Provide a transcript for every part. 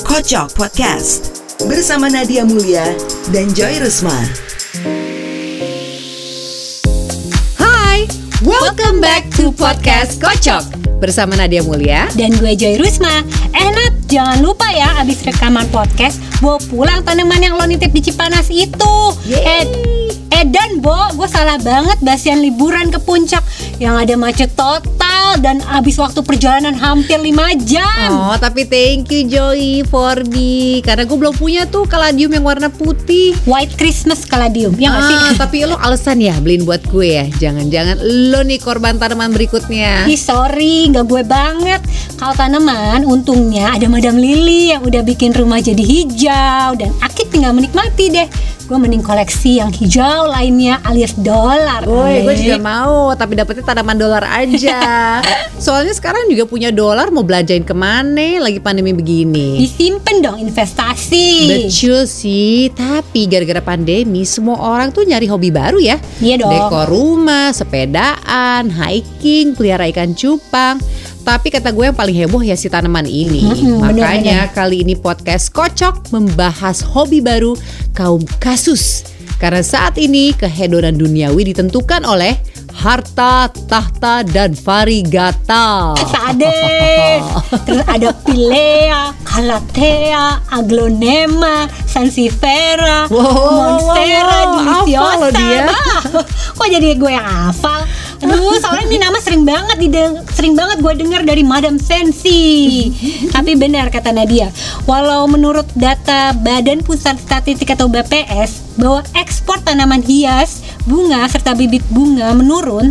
Kocok Podcast bersama Nadia Mulia dan Joy Rusma. Hai, welcome back to podcast Kocok bersama Nadia Mulia. dan gue Joy Rusma. Enak, jangan lupa ya abis rekaman podcast bawa pulang tanaman yang lo nitip di Cipanas itu. Eh, eh dan Bo, gue salah banget basian liburan ke puncak yang ada macet total dan abis waktu perjalanan hampir 5 jam. Oh, tapi thank you Joy for me karena gue belum punya tuh kaladium yang warna putih. White Christmas Caladium, ya nggak sih? Ah, tapi lo alasan ya beliin buat gue ya. Jangan-jangan lo nih korban tanaman berikutnya. Ih sorry, nggak gue banget. Kalau tanaman, untungnya ada Madam Lily yang udah bikin rumah jadi hijau dan Akit tinggal menikmati deh. Gue mending koleksi yang hijau lainnya alias dolar. Woi, gue juga mau, tapi dapetnya tanaman dolar aja. Soalnya sekarang juga punya dolar, mau belanjain ke mana? Lagi pandemi begini. Disimpan dong investasi. Betul sih, tapi gara-gara pandemi semua orang tuh nyari hobi baru ya. Iya dong. Dekor rumah, sepedaan, hiking, pelihara ikan cupang. Tapi kata gue yang paling heboh ya si tanaman ini. Mm-mm, Makanya kali ini podcast Kocok membahas hobi baru kaum kasus. Karena saat ini kehedonan duniawi ditentukan oleh harta, tahta, dan varigata. Sade. Terus ada Pilea, Calathea, Aglonema, Sansevieria, Wow, Monstera, wow, wow, Deliciosa. dia. Bah, Kok jadi gue yang hafal? Aduh, soalnya ini nama sering banget dideng sering banget gue dengar dari Madam Sensi. Tapi benar kata Nadia, walau menurut data Badan Pusat Statistik atau BPS bahwa ekspor tanaman hias, bunga serta bibit bunga menurun,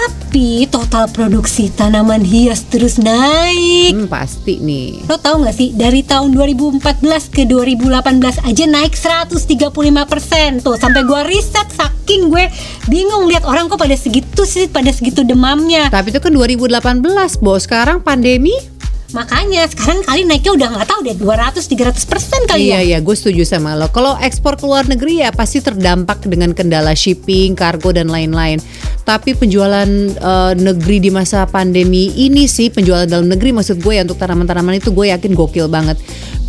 tapi total produksi tanaman hias terus naik. Hmm, pasti nih. Lo tau gak sih dari tahun 2014 ke 2018 aja naik 135% tuh sampai gua riset saking gue bingung lihat orang kok pada segitu sih pada segitu demamnya Tapi itu kan 2018, Bos. Sekarang pandemi makanya sekarang kali naiknya udah nggak tahu deh 200-300% kali iya ya iya gue setuju sama lo. Kalau ekspor ke luar negeri ya pasti terdampak dengan kendala shipping, kargo dan lain-lain. Tapi penjualan eh, negeri di masa pandemi ini sih penjualan dalam negeri maksud gue ya untuk tanaman-tanaman itu gue yakin gokil banget.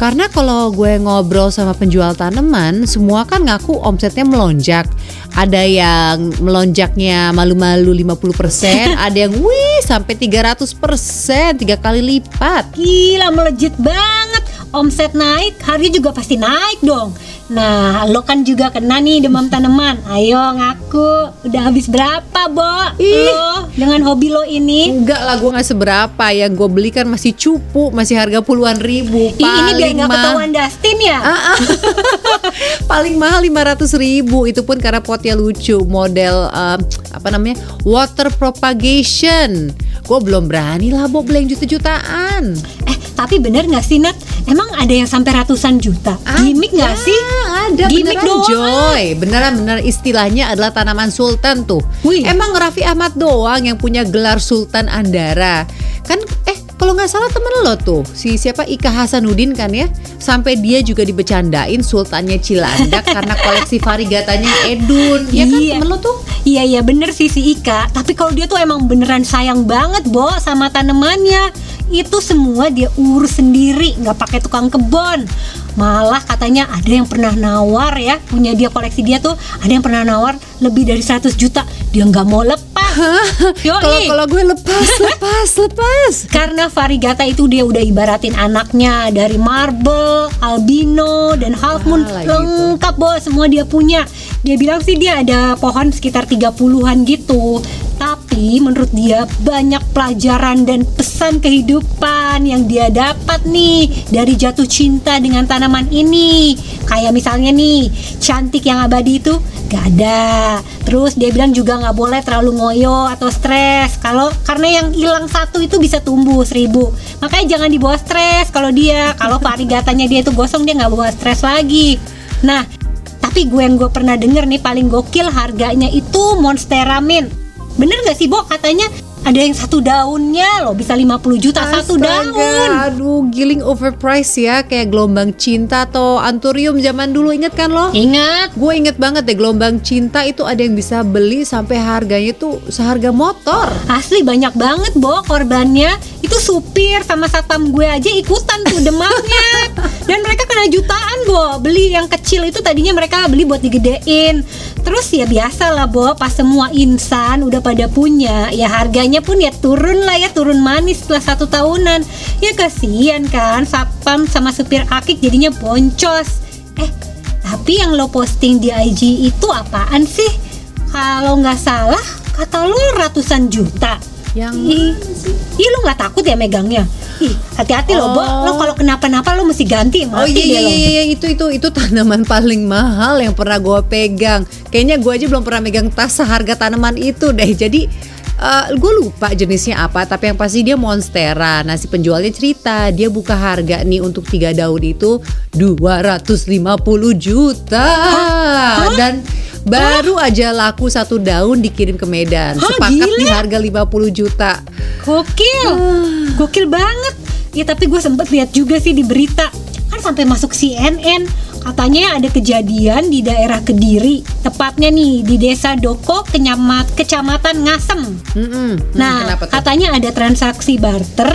Karena kalau gue ngobrol sama penjual tanaman, semua kan ngaku omsetnya melonjak. Ada yang melonjaknya malu-malu 50%, ada yang wih sampai 300%, tiga kali lipat. Gila melejit banget Omset naik, harga juga pasti naik dong Nah, lo kan juga kena nih demam tanaman Ayo ngaku, udah habis berapa, Bo? Ih. Lo dengan hobi lo ini Enggak lah gue nggak seberapa yang gue beli kan masih cupu masih harga puluhan ribu Ih, ini biar nggak ketahuan Dustin ya Ah, ah. paling mahal 500 ribu itu pun karena potnya lucu model um, apa namanya water propagation gue belum berani lah Bo beli yang juta-jutaan Eh, tapi bener nggak sih Nat? Emang ada yang sampai ratusan juta? Gimik nggak sih? Ada Gimik beneran doang. Joy Beneran bener. Istilahnya adalah tanaman sultan tuh. Wih. Emang Raffi Ahmad doang yang punya gelar Sultan Andara. Kan eh kalau nggak salah temen lo tuh Si siapa? Ika Hasanuddin kan ya? Sampai dia juga dibecandain Sultannya Cilandak Karena koleksi varigatanya Edun. Ya kan Iya. temen lo tuh? Iya iya bener sih si Ika. Tapi kalau dia tuh emang beneran sayang banget Bo sama tanamannya. Itu semua dia urus sendiri nggak pakai tukang kebon Malah katanya ada yang pernah nawar ya Punya dia koleksi dia tuh Ada yang pernah nawar lebih dari 100 juta Dia nggak mau lepas. Kalau kalau gue lepas lepas lepas Karena varigata itu dia udah ibaratin anaknya dari marble, albino, dan half moon Ah, lengkap bos semua dia punya. Dia bilang sih dia ada pohon sekitar 30-an gitu. Tapi menurut dia banyak pelajaran dan pesan kehidupan yang dia dapat nih dari jatuh cinta dengan tanaman ini. Kayak misalnya nih, cantik yang abadi itu gak ada. Terus dia bilang juga nggak boleh terlalu ngoyo atau stres. Kalau karena yang hilang satu itu bisa tumbuh seribu. Makanya jangan dibawa stres kalau dia. Kalau varigatanya dia itu gosong dia nggak bawa stres lagi. Nah, tapi gue yang gue pernah denger nih paling gokil harganya itu Monstera Mint. Bener gak sih Bo? Katanya ada yang satu daunnya loh bisa 50 juta satu Astaga, daun. Aduh, giling overpriced ya Kayak gelombang cinta atau anturium zaman dulu Ingat kan lo? Ingat, Gue inget banget deh gelombang cinta itu ada yang bisa beli sampai harganya tuh seharga motor. asli banyak banget Bo korbannya. Itu supir sama satpam gue aja ikutan tuh demamnya. Dan mereka kena jutaan Bo. Beli yang kecil itu tadinya mereka beli buat digedein. Terus ya biasa lah Bo, pas semua insan udah pada punya, ya harganya pun ya turun lah ya, turun manis setelah satu tahunan. Ya kasihan kan, satpam sama supir akik jadinya boncos. Eh, tapi yang lo posting di IG itu apaan sih? Kalau nggak salah, kata lo ratusan juta. Yang Ih, ih lo nggak takut ya megangnya? Ih, hati-hati lo, Bo. Oh. Lo kalau kenapa-napa lo mesti ganti, Oh mati iya iya lo. iya iya, itu itu itu tanaman paling mahal yang pernah gue pegang. Kayaknya gue aja belum pernah megang tas seharga tanaman itu deh. Jadi gue lupa jenisnya apa, tapi yang pasti dia monstera. Nah si penjualnya cerita dia buka harga nih untuk tiga daun itu 250 juta dan baru aja laku satu daun dikirim ke Medan. Hah, Sepakat di gila? harga 50 juta. Gokil, gokil banget. Ya tapi gue sempet lihat juga sih di berita kan sampai masuk CNN katanya ada kejadian di daerah Kediri tepatnya nih di desa Doko kenyamat kecamatan Ngasem Mm-mm. Hmm, Nah, katanya ada transaksi barter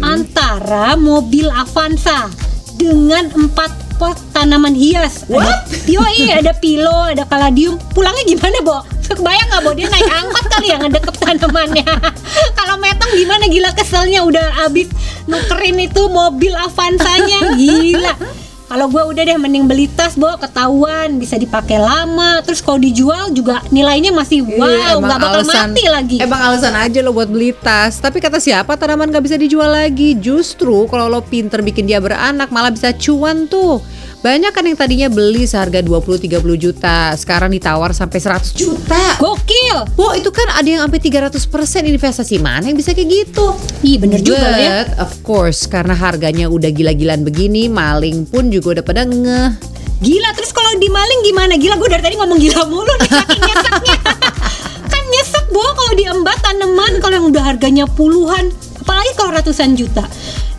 antara mobil Avanza dengan empat pot tanaman hias. What? Ada, yoi, ada pilo, ada kaladium. Pulangnya gimana, Bo? Kebayang nggak, Bo? Dia naik angkot kali ya ngedekep tanamannya. Kalau metong gimana gila keselnya udah abis nukerin itu mobil Avanzanya. Gila. Kalau gue udah deh mending beli tas, Bo, ketahuan bisa dipakai lama. Terus kalau dijual juga nilainya masih Iya, wow, nggak bakal alasan- mati lagi. Emang alasan aja lo buat beli tas. Tapi kata siapa tanaman gak bisa dijual lagi? Justru kalau lo pinter bikin dia beranak malah bisa cuan tuh. Banyak kan yang tadinya beli seharga 20-30 juta, sekarang ditawar sampai 100 juta. Gokil. Wow itu kan ada yang sampai 300% investasi mana yang bisa kayak gitu Ih bener juga But, ya. of course karena harganya udah gila-gilaan begini Maling pun juga udah pada ngeh Gila terus kalau di maling gimana? Gila gue dari tadi ngomong gila mulu nih saking nyeseknya. kan nyesek boh kalau diembat tanaman kalau yang udah harganya puluhan, apalagi kalau ratusan juta.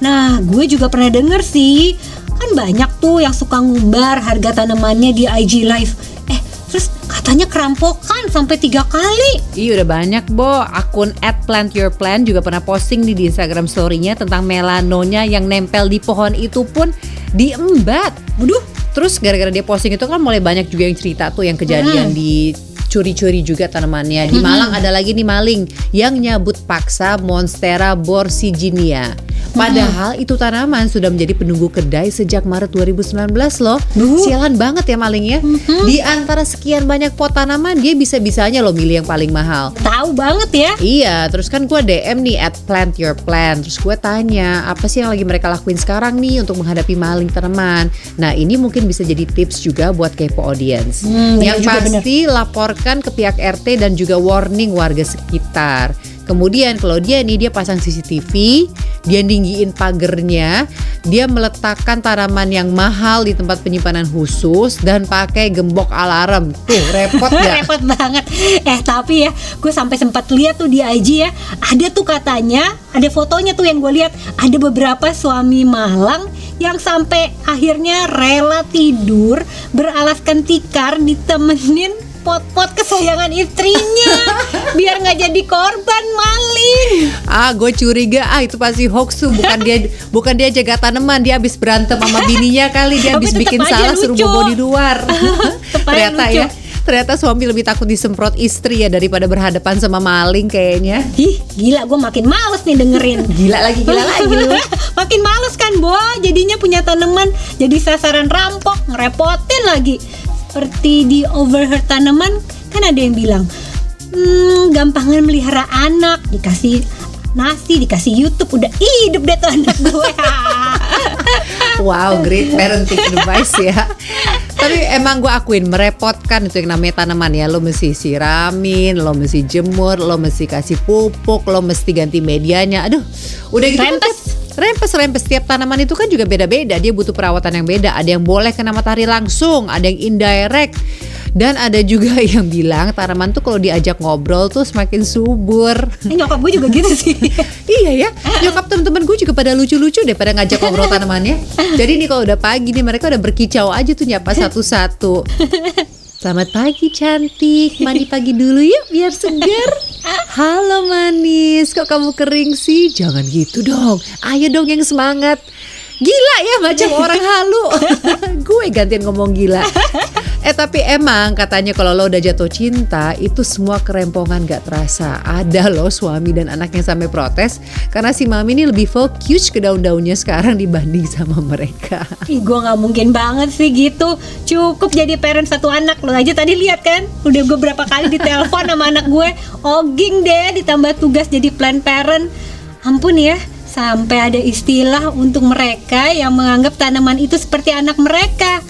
Nah, gue juga pernah denger sih, kan banyak tuh yang suka ngumbar harga tanamannya di IG live. Eh, terus katanya kerampokan sampai tiga kali. Iya udah banyak Bo Akun at plantyourplant juga pernah posting nih di Instagram story-nya Tentang melanonya yang nempel di pohon itu pun diembat Waduh, Terus gara-gara dia posting itu kan mulai banyak juga yang cerita tuh yang kejadian di curi-curi juga tanamannya. Di Malang ada lagi nih maling yang nyabut paksa Monstera borsiginia. Padahal itu tanaman sudah menjadi penunggu kedai sejak Maret 2019 loh. Duh. Sialan banget ya malingnya. Di antara sekian banyak pot tanaman dia bisa-bisanya loh milih yang paling mahal. tahu banget ya. Iya, terus kan gue DM nih at plant your plant. Terus gue tanya apa sih yang lagi mereka lakuin sekarang nih untuk menghadapi maling tanaman. Nah ini mungkin bisa jadi tips juga buat kepo audience. Hmm, bener yang juga, bener. pasti laporkan ke pihak RT dan juga warning warga sekitar. Kemudian kalau dia nih dia pasang CCTV, dia ninggiin pagernya, dia meletakkan tanaman yang mahal di tempat penyimpanan khusus dan pakai gembok alarm. Tuh repot ya. repot banget eh tapi ya gue sampai sempat lihat tuh di IG ya ada tuh katanya ada fotonya tuh yang gue lihat ada beberapa suami malang yang sampai akhirnya rela tidur beralaskan tikar ditemenin pot-pot kesayangan istrinya biar nggak jadi korban maling Ah, gue curiga ah itu pasti hoax tuh bukan dia bukan dia jaga tanaman dia habis berantem sama bininya kali dia habis bikin salah suruh lucu. bobo di luar. Ternyata lucu. ya ternyata suami lebih takut disemprot istri ya daripada berhadapan sama maling kayaknya. Ih, gila gue makin males nih dengerin Gila lagi gila lagi. Makin males kan Bo Jadinya punya tanaman Jadi sasaran rampok Ngerepotin lagi Seperti di overheard tanaman Kan ada yang bilang Hmm gampangan melihara anak Dikasih nasi Dikasih Youtube Udah hidup deh tuh anak gue Wow, great parenting advice ya. Tapi emang gue akuin merepotkan itu yang namanya tanaman ya. Lo mesti siramin, lo mesti jemur, lo mesti kasih pupuk, lo mesti ganti medianya. Aduh, udah gitu kan Rempes. tiap- Rempes rempes tiap tanaman itu kan juga beda-beda. Dia butuh perawatan yang beda. Ada yang boleh kena matahari langsung, ada yang indirect. Dan ada juga yang bilang tanaman tuh kalau diajak ngobrol tuh semakin subur. Eh, nyokap gue juga gitu sih. iya ya, nyokap temen-temen gue juga pada lucu-lucu deh pada ngajak ngobrol tanamannya. Jadi nih kalau udah pagi nih mereka udah berkicau aja tuh nyapa satu-satu. Selamat pagi cantik, mandi pagi dulu yuk biar segar. Halo manis, kok kamu kering sih? Jangan gitu dong, ayo dong yang semangat. Gila ya macam orang halu. Gue gantian ngomong gila. Eh tapi emang katanya kalau lo udah jatuh cinta itu semua kerempongan gak terasa. Ada loh suami dan anaknya sampai protes karena si mami ini lebih fokus ke daun-daunnya sekarang dibanding sama mereka. Ih, gue nggak mungkin banget sih gitu. Cukup jadi parent satu anak lo aja tadi lihat kan? Udah gue berapa kali ditelepon sama anak gue, oging deh ditambah tugas jadi plan parent. Ampun ya, sampai ada istilah untuk mereka yang menganggap tanaman itu seperti anak mereka.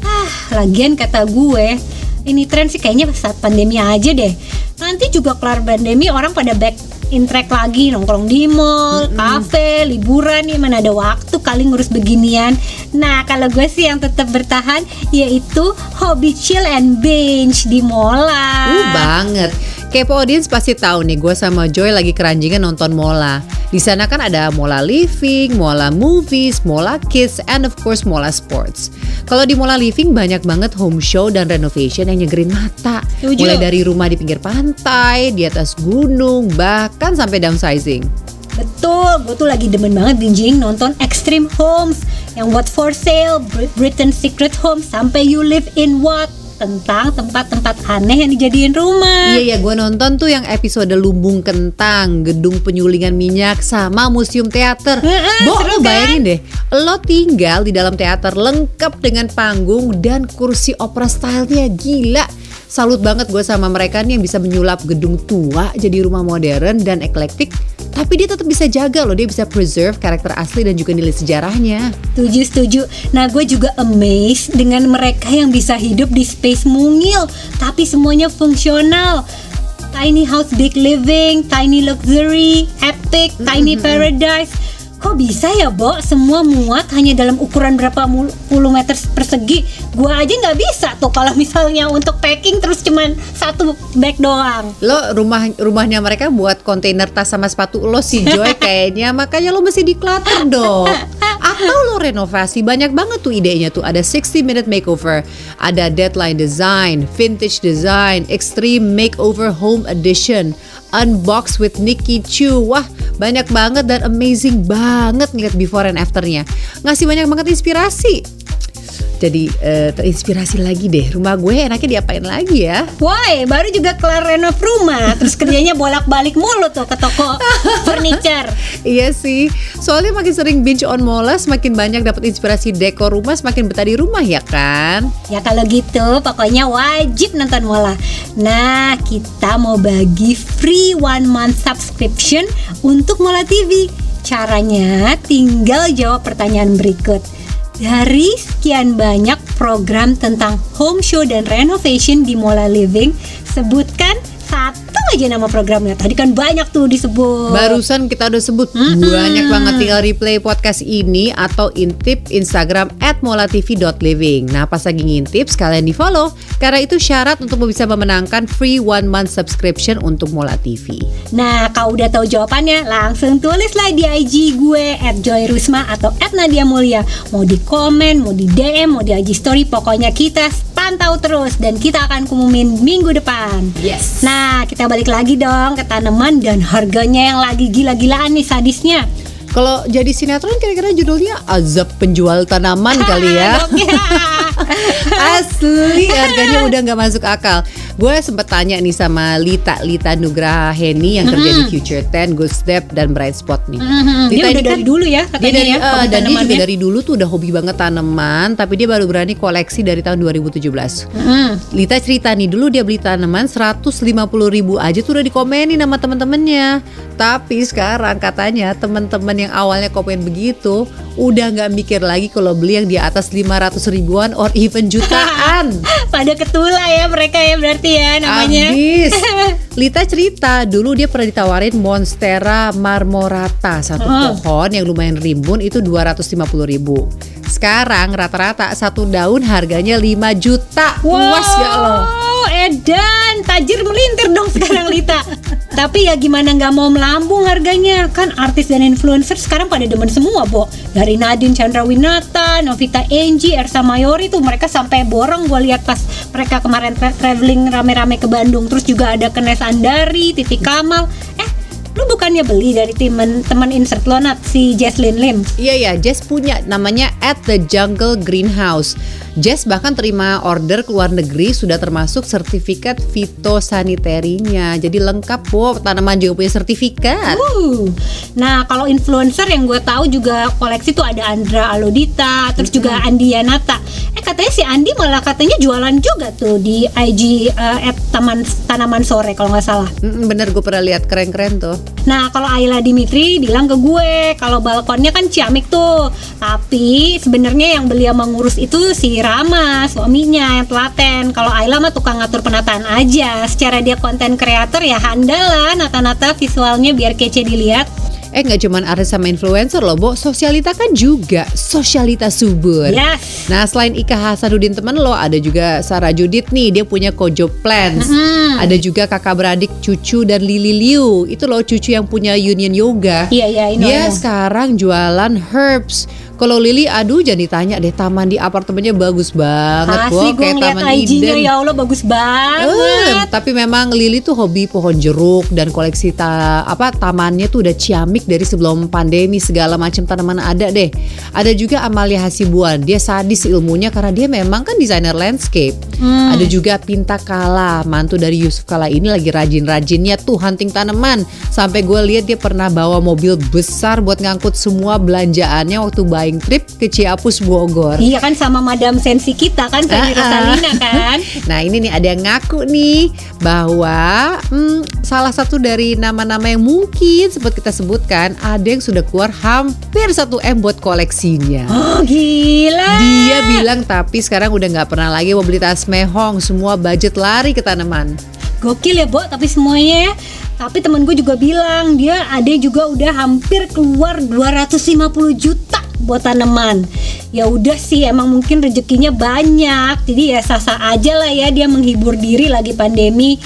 Ah, lagian kata gue, ini tren sih kayaknya saat pandemi aja deh. Nanti juga kelar pandemi orang pada back in track lagi nongkrong di mall, kafe, liburan nih mana ada waktu kali ngurus beginian. Nah kalau gue sih yang tetap bertahan yaitu hobi chill and binge di mola. Uh banget. Kepo audience pasti tahu nih gue sama Joy lagi keranjingan nonton Mola. Di sana kan ada Mola Living, Mola Movies, Mola Kids, and of course Mola Sports. Kalau di Mola Living banyak banget home show dan renovation yang nyegerin mata. Mulai dari rumah di pinggir pantai, di atas gunung, bahkan sampai downsizing. Betul, gue tuh lagi demen banget binging nonton Extreme Homes yang What for Sale, Brit- Britain Secret Home sampai You Live in What tentang tempat-tempat aneh yang dijadiin rumah. Iya ya, gue nonton tuh yang episode Lumbung Kentang, Gedung Penyulingan Minyak, sama Museum Teater. Heeh, Bo, lo bayangin deh, lo tinggal di dalam teater lengkap dengan panggung dan kursi opera stylenya gila. Salut banget gue sama mereka nih yang bisa menyulap gedung tua jadi rumah modern dan eklektik. Tapi dia tetap bisa jaga loh, dia bisa preserve karakter asli dan juga nilai sejarahnya. Setuju, setuju. Nah, gue juga amazed dengan mereka yang bisa hidup di space mungil, tapi semuanya fungsional. Tiny house, big living, tiny luxury, epic, tiny paradise. Kok bisa ya, Bo? Semua muat hanya dalam ukuran berapa puluh meter persegi. Gua aja nggak bisa tuh kalau misalnya untuk packing terus cuman satu bag doang. Lo rumah rumahnya mereka buat kontainer tas sama sepatu lo si Joy kayaknya makanya lo mesti declutter dong. Atau lo renovasi banyak banget tuh idenya tuh ada 60 minute makeover, ada deadline design, vintage design, extreme makeover home edition, unbox with Nikki Chu. Wah, banyak banget dan amazing banget ngeliat before and afternya. Ngasih banyak banget inspirasi. Jadi eh, terinspirasi lagi deh. Rumah gue enaknya diapain lagi ya? Woi, baru juga kelar renov rumah, terus kerjanya bolak-balik mulu tuh ke toko furniture. Iya sih, soalnya makin sering binge on Mola, semakin banyak dapat inspirasi dekor rumah, semakin betah di rumah ya kan? Ya kalau gitu, pokoknya wajib nonton Mola. Nah, kita mau bagi free one month subscription untuk Mola TV. Caranya tinggal jawab pertanyaan berikut. Dari sekian banyak program tentang home show dan renovation di Mola Living, sebutkan satu aja nama programnya. Tadi kan banyak tuh disebut. Barusan kita udah sebut banyak banget tinggal replay podcast ini atau intip Instagram at molatv.living. Nah pas lagi ngintip sekalian di follow karena itu syarat untuk bisa memenangkan free one month subscription untuk Mola TV. Nah, kau udah tahu jawabannya, langsung tulislah di IG gue @joyrusma atau @nadia mulia. Mau di komen, mau di DM, mau di IG story, pokoknya kita pantau terus dan kita akan kumumin minggu depan. Yes. Nah, kita balik lagi dong ke tanaman dan harganya yang lagi gila-gilaan nih sadisnya. Kalau jadi sinetron kira-kira judulnya Azab Penjual Tanaman kali ya. Asli harganya udah nggak masuk akal. Gue sempet tanya nih sama Lita Lita Nugraha Heni yang kerja di Future 10, Good Step dan Bright Spot nih. Mhm, dia udah ini dari dulu ya dia katanya dari, ya, hobi dan dia juga dari dulu tuh udah hobi banget tanaman, tapi dia baru berani koleksi dari tahun 2017. Mhm. Lita cerita nih dulu dia beli tanaman 150 ribu aja tuh udah dikomenin sama temen-temennya. Tapi sekarang katanya temen-temen yang awalnya komen begitu udah nggak mikir lagi kalau beli yang di atas 500 ribuan or even jutaan. Pada ketula ya mereka ya berarti ya namanya. Abis. Lita cerita dulu dia pernah ditawarin Monstera marmorata satu pohon yang lumayan rimbun itu 250 ribu. Sekarang rata-rata satu daun harganya 5 juta. Puas gak lo? Edan, tajir melintir dong sekarang Lita. Tapi ya gimana nggak mau melambung harganya Kan artis dan influencer sekarang pada demen semua Bo Dari Nadine Chandrawinata, Novita Enji, Ersa Mayori tuh Mereka sampai borong gue lihat pas mereka kemarin tra- traveling rame-rame ke Bandung Terus juga ada Kenes Andari, Titi Kamal Eh lu bukannya beli dari temen teman insert lo si Jesslyn Lim Iya ya, Jess punya namanya At the Jungle Greenhouse. Jess bahkan terima order ke luar negeri sudah termasuk sertifikat fitosaniterinya. Jadi lengkap, Bo. Tanaman juga punya sertifikat. Uh. Nah, kalau influencer yang gue tahu juga koleksi tuh ada Andra Alodita, terus juga Andi Yanata. Eh katanya si Andi malah katanya jualan juga tuh di IG eh, at taman tanaman sore kalau nggak salah. Mm, bener gue pernah lihat keren-keren tuh. Nah, kalau Ayla Dimitri bilang ke gue kalau balkonnya kan ciamik tuh. Tapi sebenarnya yang beliau mengurus itu si Rama, suaminya yang telaten. Kalau Ayla mah tukang ngatur penataan aja. Secara dia konten kreator ya lah nata-nata visualnya biar kece dilihat. Eh nggak cuman artis sama influencer loh, Bo. Sosialita kan juga sosialita subur. Yes. Nah selain Ika Hasanuddin temen lo, ada juga Sarah Judit nih, dia punya Kojo Plants. Ada juga kakak beradik Cucu dan Lili Liu. Itu loh Cucu yang punya Union Yoga. Iya, iya, I know, Dia know. sekarang jualan herbs. Kalau Lili, aduh jangan ditanya deh, taman di apartemennya bagus banget. Asli gue Kayak Taman IG-nya ya Allah bagus banget. tapi memang Lili tuh hobi pohon jeruk dan koleksi ta apa tamannya tuh udah ciamik dari sebelum pandemi segala macam tanaman ada deh. Ada juga Amalia Hasibuan, dia sadis ilmunya karena dia memang kan desainer landscape. Hmm. Ada juga Pinta Kala, mantu dari Yusuf Kala ini lagi rajin-rajinnya tuh hunting tanaman. Sampai gue lihat dia pernah bawa mobil besar buat ngangkut semua belanjaannya waktu buying trip ke Ciapus Bogor. Iya kan sama Madam Sensi kita kan Feni Ah, ah. Rosalina kan. Nah ini nih ada yang ngaku nih bahwa hmm, salah satu dari nama-nama yang mungkin sempat kita sebutkan ada yang sudah keluar hampir 1 m buat koleksinya. Oh gila. Dia bilang tapi sekarang udah nggak pernah lagi mau beli tas mehong, semua budget lari ke tanaman. Gokil ya Bo, tapi semuanya ya. Tapi temen gue juga bilang dia ada juga udah hampir keluar 250 juta buat tanaman. Ya udah sih emang mungkin rezekinya banyak. Jadi ya sasa aja lah ya dia menghibur diri lagi pandemi.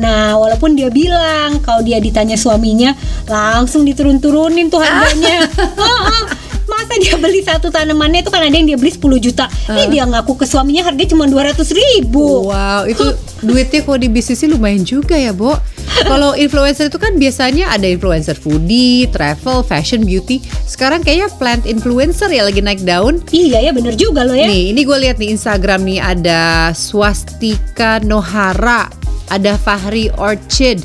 Nah, walaupun dia bilang kalau dia ditanya suaminya langsung diturun-turunin tuh harganya. Heeh. Masa dia beli satu tanamannya itu kan ada yang dia beli 10 juta. Ini dia ngaku ke suaminya harganya cuma 200 ribu. Wow, itu duitnya kalau di bisnisnya lumayan juga ya, Bo. Kalau influencer itu kan biasanya ada influencer foodie, travel, fashion, beauty. Sekarang kayaknya plant influencer ya lagi naik daun. Iya ya bener juga loh ya. Nih, ini gue lihat di Instagram nih ada Swastika Nohara, ada Fahri Orchid,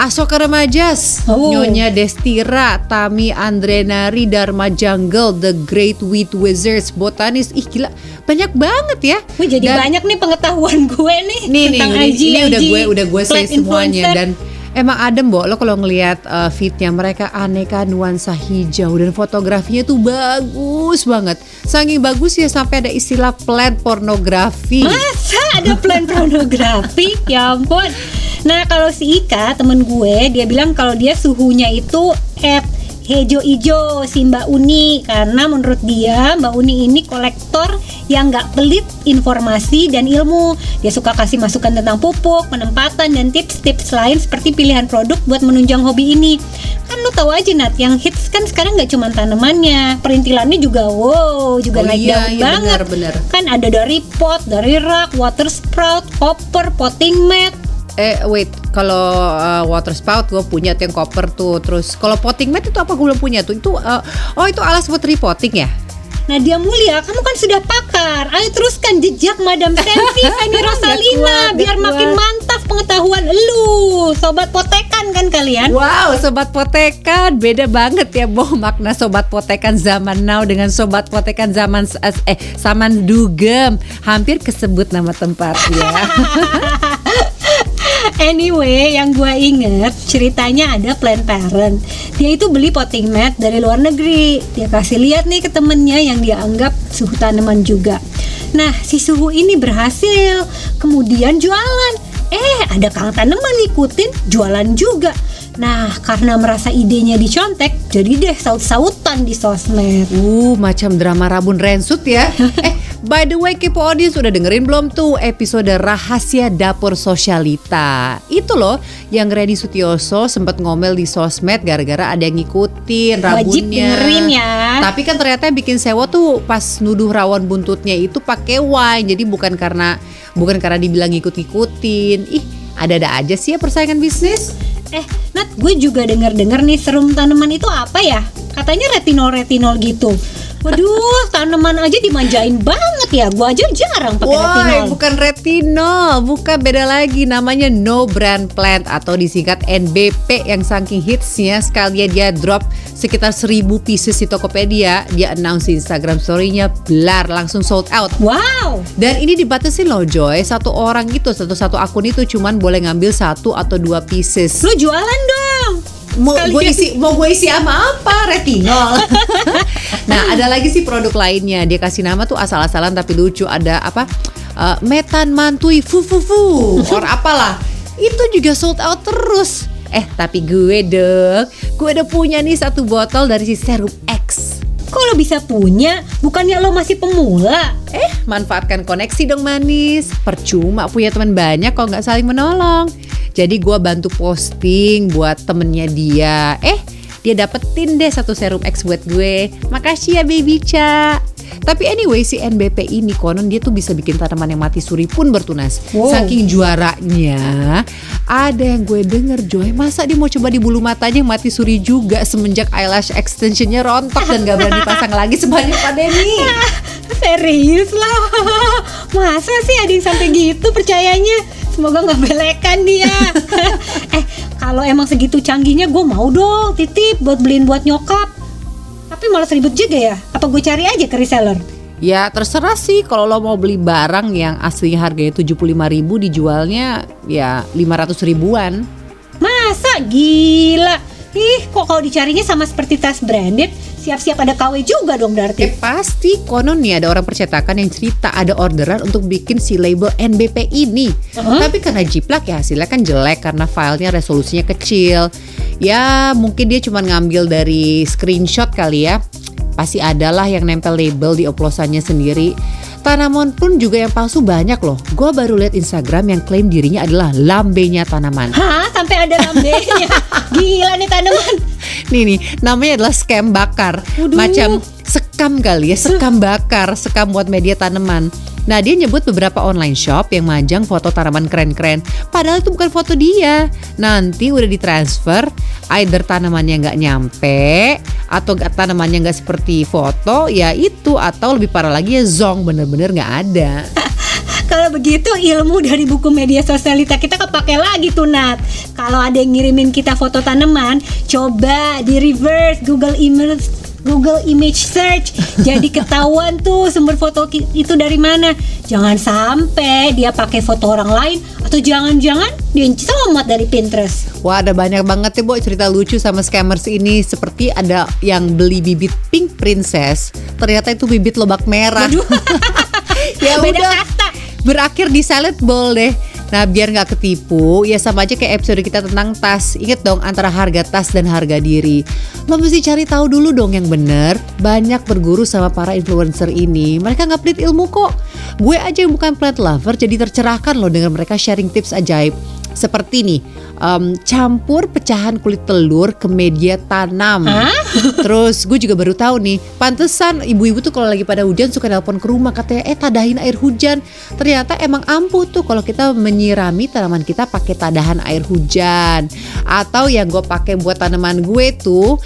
Asoka Remajas, Oh. Nyonya Destira, Tami Andrenari, Dharma Jungle, The Great Wheat Wizards, Botanis. Ih gila, banyak banget ya. Wih jadi Dan- banyak nih pengetahuan gue nih nih nih tentang ini, IG, ini udah IG, gue udah gue say semuanya influencer. dan emang adem Bo lo kalau ngelihat uh, feednya mereka aneka nuansa hijau dan fotografinya tuh bagus banget. Saking bagus ya sampai ada istilah plant pornografi. Masa ada plan pornografi? Ya ampun. Nah kalau si Ika temen gue dia bilang kalau dia suhunya itu at hejo-ijo si Mbak Uni karena menurut dia Mbak Uni ini kolektor yang nggak pelit informasi dan ilmu dia suka kasih masukan tentang pupuk penempatan dan tips-tips lain seperti pilihan produk buat menunjang hobi ini kan lu tahu aja Nat yang hits kan sekarang nggak cuma tanamannya perintilannya juga wow juga Oh naik iya, daun iya, banget benar, benar. kan ada dari pot, dari rak, water sprout, copper, potting mat. Eh wait kalau uh, water spout gue punya tuh yang copper tuh terus kalau potting mat itu apa gue belum punya tuh itu uh, oh itu alas buat repotting ya Nadia Mulia, kamu kan sudah pakar. Ayo teruskan jejak Madam Sensi Feni Rosalina kuat, biar nggak makin kuat. mantap pengetahuan lu. Sobat potekan kan kalian? Wow, sobat potekan beda banget ya boh makna sobat potekan zaman now dengan sobat potekan zaman eh zaman dugem. Hampir kesebut nama tempatnya. Anyway, yang gue inget ceritanya ada plan parent. Dia itu beli potting mat dari luar negeri. Dia kasih lihat nih ke temennya yang dia anggap suhu tanaman juga. Nah, si suhu ini berhasil. Kemudian jualan. Eh, ada kang tanaman ngikutin jualan juga. Nah, karena merasa idenya dicontek, jadi deh saut-sautan di sosmed. Uh, macam drama Rabun Rensut ya. eh, by the way, Kepo Audience udah dengerin belum tuh episode Rahasia Dapur Sosialita? Itu loh, yang Reni Sutioso sempat ngomel di sosmed gara-gara ada yang ngikutin rabunnya. Wajib dengerin ya. Tapi kan ternyata yang bikin sewa tuh pas nuduh rawon buntutnya itu pakai wine. Jadi bukan karena bukan karena dibilang ngikut-ngikutin. Ih, ada-ada aja sih ya persaingan bisnis. Eh, Nat, gue juga denger-denger nih serum tanaman itu apa ya? Katanya retinol-retinol gitu. Waduh, tanaman aja dimanjain banget ya. Gue aja jarang pakai retinol. Bukan retinol, bukan beda lagi. Namanya No Brand Plant atau disingkat NBP yang saking hitsnya sekalian dia drop sekitar 1000 pieces di Tokopedia. Dia announce di Instagram story-nya, blar langsung sold out. Wow. Dan ini dibatasi loh Joy, satu orang gitu, satu-satu akun itu cuman boleh ngambil satu atau dua pieces. Lu jualan dong. Mau gue isi mau gue isi sama apa? Retinol. Nah ada lagi sih produk lainnya. Dia kasih nama tuh asal-asalan tapi lucu. Ada apa? Eh, metan mantui fu fu fu. Or apalah. Itu juga sold out terus. Eh tapi gue dong gue udah punya nih satu botol dari si serum X. Kok lo bisa punya? Bukannya lo masih pemula? Eh, manfaatkan koneksi dong manis. Percuma punya teman banyak kalau nggak saling menolong. Jadi gua bantu posting buat temennya dia. Eh, dia dapetin deh satu serum X buat gue. Makasih ya baby Ca. Tapi anyway si NBP ini konon dia tuh bisa bikin tanaman yang mati suri pun bertunas. Wow. Saking juaranya, ada yang gue denger Joy, masa dia mau coba di bulu matanya yang mati suri juga semenjak eyelash extensionnya rontok dan gak berani pasang lagi sebanyak pandemi. Serius lah Masa sih ada yang sampai gitu percayanya Semoga nggak belekan dia. Eh kalau emang segitu canggihnya gue mau dong titip buat beliin buat nyokap. Tapi malah ribet juga ya? Apa gue cari aja ke reseller? Ya terserah sih. Kalau lo mau beli barang yang aslinya harganya 75.000 dijualnya ya 500 ribuan. Masa? Gila. Ih kok kalau dicarinya sama seperti tas branded Siap-siap ada KW juga dong Eh berarti pasti konon nih ada orang percetakan yang cerita ada orderan untuk bikin si label NBP ini. Uh-huh. Tapi karena jiplak ya hasilnya kan jelek karena filenya resolusinya kecil. Ya mungkin dia cuma ngambil dari screenshot kali ya. Pasti adalah yang nempel label di oplosannya sendiri. Tanaman pun juga yang palsu banyak loh. Gua baru lihat Instagram yang klaim dirinya adalah lambenya tanaman. Hah sampai ada lambenya Gila nih tanaman Nih nih, namanya adalah scam bakar. Waduh. Macam sekam kali ya, sekam bakar, sekam buat media tanaman. Nah dia nyebut beberapa online shop yang majang foto tanaman keren-keren. Padahal itu bukan foto dia. Nanti udah ditransfer Either tanamannya nggak nyampe Atau tanamannya nggak seperti foto Ya itu. Atau lebih parah lagi ya zong Bener-bener nggak ada. Kalau begitu ilmu dari buku media sosialita kita kepake lagi tuh Nat. Kalau ada yang ngirimin kita foto tanaman Coba di reverse Google Image Google Image Search. Jadi ketahuan tuh sumber foto itu dari mana. Jangan sampai dia pakai foto orang lain Atau jangan-jangan dia comot dari Pinterest. Wah ada banyak banget ya Bo cerita lucu sama scammers ini. Seperti ada yang beli bibit pink princess Ternyata itu bibit lobak merah. Ya Beda udah berakhir di salad bowl deh. Nah biar nggak ketipu ya sama aja kayak episode kita tentang tas. Ingat dong antara harga tas dan harga diri. Lo mesti cari tahu dulu dong yang bener. Banyak berguru sama para influencer ini. Mereka nggak pelit ilmu kok. Gue aja yang bukan plant lover jadi tercerahkan loh dengan mereka sharing tips ajaib. Seperti nih em, Campur pecahan kulit telur ke media tanam Hah? Terus gue juga baru tahu nih, pantesan ibu-ibu tuh kalau lagi pada hujan suka nelpon ke rumah katanya eh tadahin air hujan. Ternyata emang ampuh tuh kalau kita menyirami tanaman kita pakai tadahan air hujan. Atau yang gue pakai buat tanaman gue tuh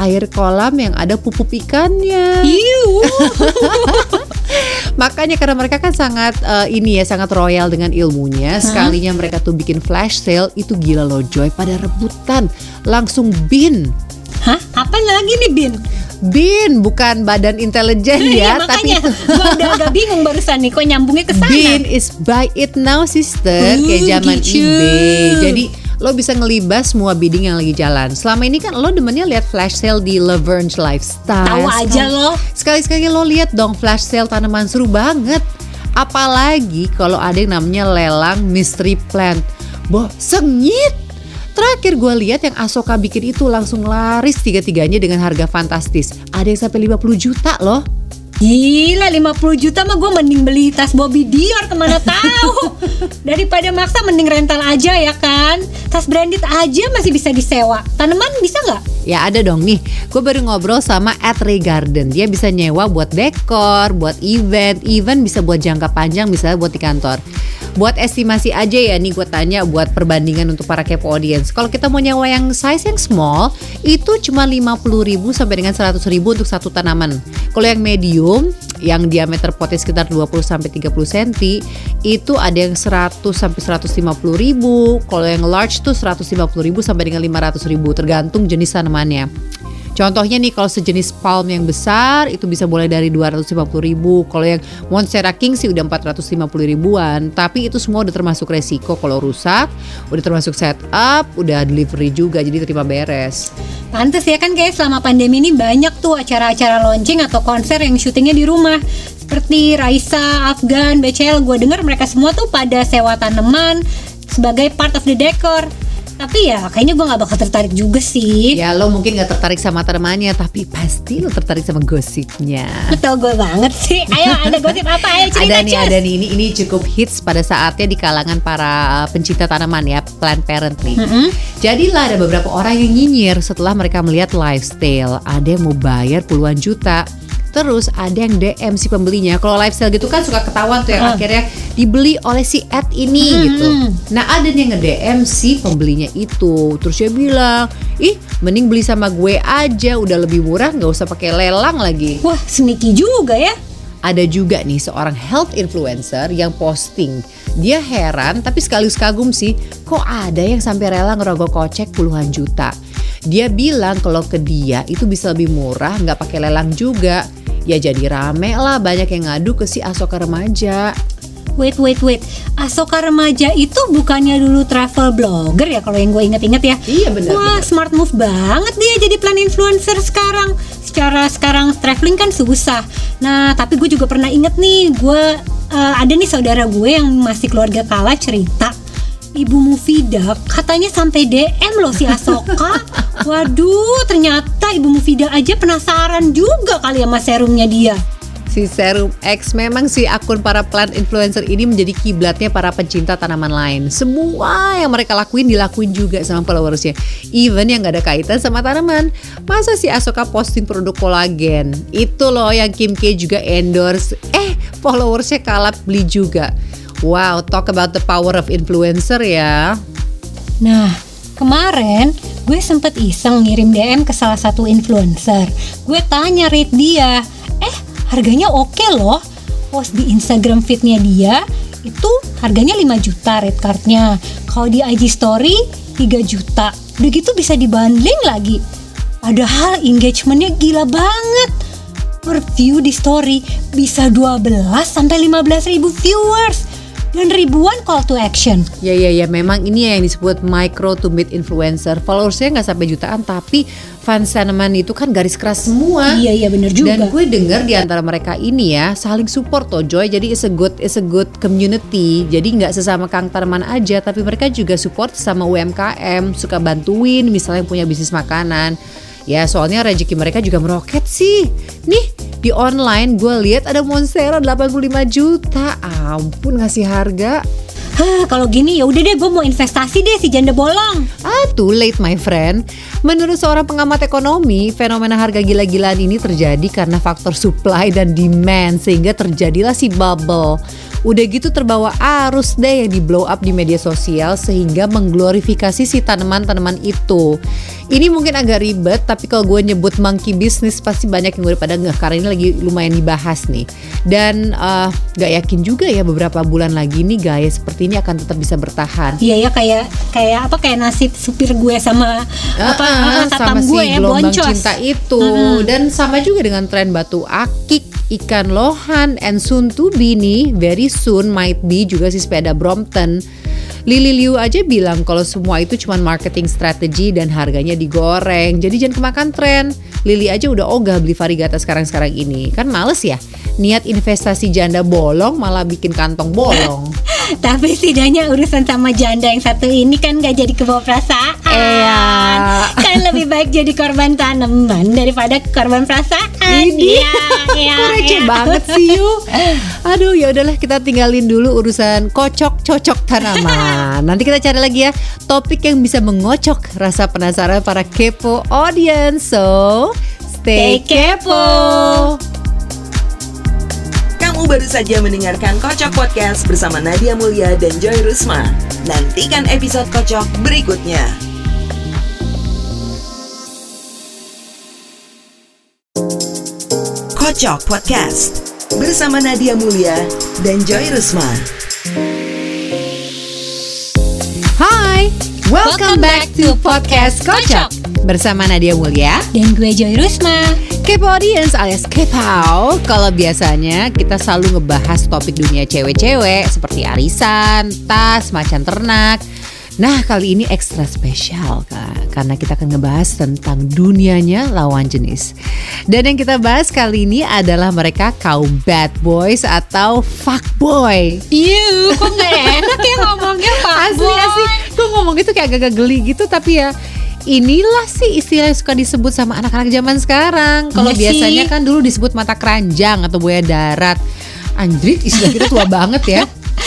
air kolam yang ada pupuk ikannya. Iu. Makanya karena mereka kan sangat eh, ini ya sangat royal dengan ilmunya. Sekalinya mereka tuh bikin flash sale itu gila loh Joy pada rebutan langsung bin. Hah? Apa lagi nih Bin? Bin bukan badan intelijen Iya, ya, tapi makanya itu gua udah agak bingung barusan nih kok nyambungnya ke sana. Bin is buy it now sister Uh, kayak zaman gitu. eBay. Jadi lo bisa ngelibas semua bidding yang lagi jalan. Selama ini kan lo demennya lihat flash sale di Laverne Lifestyle. Tahu aja lo. Sekali-sekali lo lihat dong flash sale tanaman seru banget. Apalagi kalau ada yang namanya lelang mystery plant. Boh, sengit. Terakhir gue lihat yang Asoka bikin itu langsung laris tiga-tiganya dengan harga fantastis. Ada yang sampai 50 juta loh. Gila 50 juta mah gue mending beli tas Bobby Dior ke mana tahu? Daripada maksa mending rental aja ya kan? Tas branded aja masih bisa disewa. Tanaman bisa nggak? Ya ada dong nih, gue baru ngobrol sama at Ray Garden. Dia bisa nyewa buat dekor, buat event. Even bisa buat jangka panjang misalnya buat di kantor Buat estimasi aja ya nih gue tanya buat perbandingan untuk para kepo audience. Kalau kita mau nyewa yang size yang small Itu cuma 50 ribu sampai dengan 100 ribu untuk satu tanaman. Kalau yang medium yang diameter potnya sekitar 20 sampai 30 cm itu ada yang 100 sampai 150 ribu. Kalau yang large tuh 150 ribu sampai dengan 500 ribu tergantung jenis tanamannya Contohnya nih kalau sejenis palm yang besar itu bisa mulai dari 250 ribu. Kalau yang Monstera King sih udah 450 ribuan. Tapi itu semua udah termasuk resiko. Kalau rusak Udah termasuk setup, udah delivery juga jadi terima beres. Pantes ya kan guys? Selama pandemi ini banyak tuh acara-acara launching atau konser yang syutingnya di rumah. Seperti Raisa, Afgan, BCL Gue denger mereka semua tuh pada sewa tanaman sebagai part of the decor tapi ya kayaknya gue gak bakal tertarik juga sih. Ya lo mungkin gak tertarik sama tanamannya Tapi pasti lo tertarik sama gosipnya. Betul gue banget sih. Ayo ada gosip apa? Ayo cerita Ada nih, Cus. ada nih. Ini, ini cukup hits pada saatnya di kalangan para uh, pencinta tanaman ya Plant parent nih. Mm-mm. Jadilah ada beberapa orang yang nyinyir setelah mereka melihat lifestyle. Ada yang mau bayar puluhan juta Terus ada yang DM si pembelinya Kalau lifestyle gitu kan suka ketahuan tuh yang Ah. akhirnya dibeli oleh si ad ini Hmm, gitu hmm. Nah ada yang nge-DM si pembelinya itu Terus dia bilang Ih mending beli sama gue aja Udah lebih murah nggak usah pakai lelang lagi Wah sneaky juga ya ada juga nih seorang health influencer yang posting. Dia heran tapi sekaligus kagum sih, kok ada yang sampai rela ngerogoh kocek puluhan juta. Dia bilang kalau ke dia itu bisa lebih murah, nggak pakai lelang juga. Ya jadi rame lah banyak yang ngadu ke si Asoka remaja. Wait wait wait Asoka remaja itu bukannya dulu travel blogger ya Kalau yang gue inget-inget ya Iya, benar, Wah benar. smart move banget dia jadi plan influencer sekarang Secara sekarang traveling kan susah Nah tapi gue juga pernah inget nih Gue eh, ada nih saudara gue yang masih keluarga kala cerita Ibu Mufida katanya sampai DM loh si Asoka Waduh ternyata Ibu Mufida aja penasaran juga kali sama serumnya dia Si Serum X memang si akun para plant influencer ini menjadi kiblatnya para pencinta tanaman lain. Semua yang mereka lakuin dilakuin juga sama followersnya. Even yang gak ada kaitan sama tanaman. Masa si Asoka posting produk kolagen? Itu loh yang Kim K juga endorse. Eh followersnya kalap beli juga. Wow, talk about the power of influencer ya. Nah, kemarin gue sempet iseng ngirim DM ke salah satu influencer. Gue tanya rate dia, eh harganya oke loh. Post di Instagram feednya dia itu harganya 5 juta rate cardnya. Kalau di IG story 3 juta. Udah gitu bisa dibanding lagi. Padahal engagementnya gila banget. Per view di story bisa 12 sampai 15 ribu viewers dan ribuan call to action. Ya ya ya memang ini yang disebut micro to mid influencer. Followersnya nggak sampai jutaan tapi fans tanaman itu kan garis keras semua. Iya iya bener juga. Dan gue denger di antara mereka ini ya saling support toh Joy. Jadi it's a good it's a good community. Jadi nggak sesama kang tanaman aja, tapi mereka juga support sama UMKM, suka bantuin misalnya yang punya bisnis makanan. Ya soalnya rezeki mereka juga meroket sih. Nih di online gue lihat ada Monstera 85 juta. Ampun ngasih harga. Hah, kalau gini ya udah deh gue mau investasi deh si janda bolong. Ah, too late my friend. Menurut seorang pengamat ekonomi, fenomena harga gila-gilaan ini terjadi karena faktor supply dan demand sehingga terjadilah si bubble. Udah gitu terbawa arus deh yang di blow up di media sosial sehingga mengglorifikasi si tanaman-tanaman itu. Ini mungkin agak ribet tapi kalau gue nyebut monkey business pasti banyak yang udah pada ngeh karena ini lagi lumayan dibahas nih. Dan eh, gak yakin juga ya beberapa bulan lagi nih gaya seperti ini akan tetap bisa bertahan. Iya ya kayak kayak apa kayak nasib supir gue sama apa Ah, ah, satpam sama si gue ya gelombang boncos. cinta itu Mm-mm. dan sama juga dengan tren batu akik ikan lohan and soon to be nih very soon might be juga si sepeda Brompton. Lili Liu aja bilang kalau semua itu cuma marketing strategi dan harganya digoreng. Jadi jangan kemakan tren. Lili aja udah ogah beli varigata sekarang-sekarang ini. Kan males ya? Niat investasi janda bolong malah bikin kantong bolong Tapi setidaknya urusan sama janda yang satu ini kan gak jadi kebawa perasaan. Iya. Kan lebih baik jadi korban tanaman daripada korban perasaan. Ini Iya, iya, Kok receh iya. banget sih you Aduh ya udahlah kita tinggalin dulu urusan kocok cocok tanaman Nanti kita cari lagi ya topik yang bisa mengocok rasa penasaran para kepo audience So stay Stay kepo. Kamu baru saja mendengarkan Kocok Podcast bersama Nadia Mulia dan Joy Rusma. Nantikan episode Kocok berikutnya. Kocok Podcast bersama Nadia Mulia dan Joy Rusma. Hai Welcome, Welcome back to Podcast Kocok Bersama Nadia Mulia. Dan gue Joy Rusma. Kepo Audience alias Kepau Kalau biasanya kita selalu ngebahas topik dunia cewek-cewek Seperti arisan, tas, macan ternak. Nah kali ini ekstra spesial Kak Karena kita akan ngebahas tentang dunianya lawan jenis. Dan yang kita bahas kali ini adalah mereka kaum bad boys atau fuckboy Yuh, kok gak enak ya ngomongnya Pak Asli asli. Gue ngomong itu kayak agak-agak geli gitu Tapi ya Inilah sih istilah yang suka disebut sama anak-anak zaman sekarang. Kalau Iya sih. biasanya kan dulu disebut mata keranjang atau buaya darat. Anjrit istilah kita tua banget ya.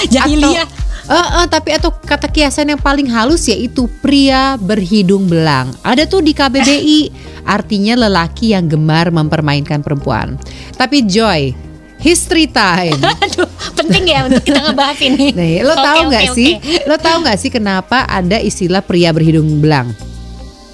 Jahiliyah. Atau, eh, eh, tapi atau kata kiasan yang paling halus yaitu pria berhidung belang. Ada tuh di KBBI, artinya lelaki yang gemar mempermainkan perempuan. Tapi Joy, history time. Aduh, penting ya untuk kita ngebahas ini. Nih, lo Oke, tahu nggak oke. sih? Lo tahu nggak sih kenapa ada istilah pria berhidung belang?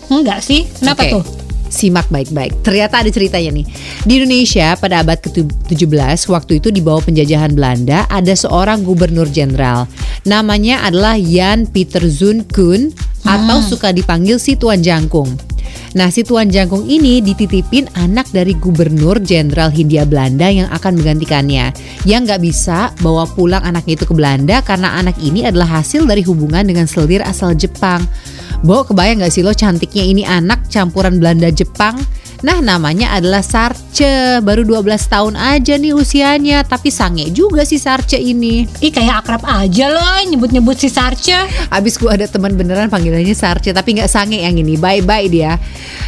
Enggak sih, kenapa Oke. tuh? Simak baik-baik. Ternyata ada ceritanya nih. Di Indonesia pada abad ke-17, waktu itu di bawah penjajahan Belanda, ada seorang gubernur jenderal. Namanya adalah Jan Pieter Zoon Koen atau suka dipanggil si Tuan Jangkung. Nah, si Tuan Jangkung ini dititipin anak dari gubernur jenderal Hindia Belanda yang akan menggantikannya. Yang nggak bisa bawa pulang anaknya itu ke Belanda karena anak ini adalah hasil dari hubungan dengan selir asal Jepang. Bo, kebayang gak sih lo cantiknya ini anak campuran Belanda Jepang? Nah namanya adalah Sarce Baru 12 tahun aja nih usianya Tapi sange juga si Sarce ini. Ih kayak akrab aja loh nyebut-nyebut si Sarce. Abis gue ada teman beneran panggilannya Sarce Tapi nggak sange yang ini. Bye-bye dia.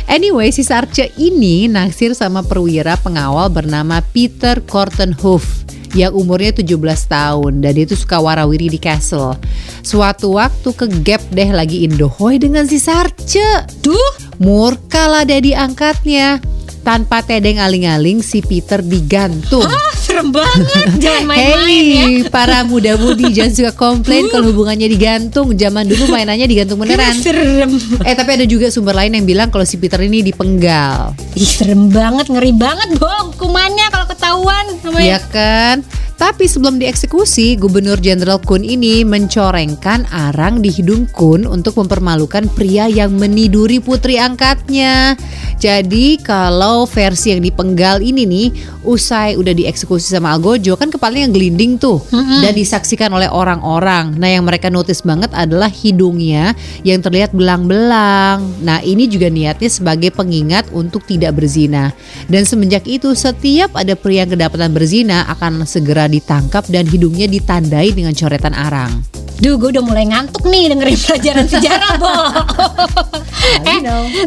Anyway si Sarce ini naksir sama perwira pengawal bernama Peter Kortenhof yang umurnya 17 tahun dan dia tuh suka warawiri di castle. Suatu waktu ke gap deh lagi indohoy dengan si Sarce. Duh, Murka lah daddy angkatnya. Tanpa tedeng aling-aling si Peter digantung. ah, serem banget. Jangan main-main ya. Hey, para muda-mudi jangan suka komplain kalau hubungannya digantung. Zaman dulu mainannya digantung beneran. Serem. Eh tapi ada juga sumber lain yang bilang kalau si Peter ini dipenggal. Ih serem banget, ngeri banget bohong hukumannya kalau ketahuan. Namanya- Iya kan? Tapi sebelum dieksekusi, Gubernur Jenderal Kun ini mencorengkan arang di hidung Kun untuk mempermalukan pria yang meniduri putri angkatnya. Jadi kalau versi yang dipenggal ini nih, usai udah dieksekusi sama Algojo kan kepalanya gelinding tuh dan disaksikan oleh orang-orang. Nah yang mereka notice banget adalah hidungnya yang terlihat belang-belang. Nah ini juga niatnya sebagai pengingat untuk tidak berzina. Dan semenjak itu setiap ada pria yang kedapatan berzina akan segera ditangkap dan hidungnya ditandai dengan coretan arang. Duh, gue udah mulai ngantuk nih dengerin pelajaran sejarah, Bo. eh,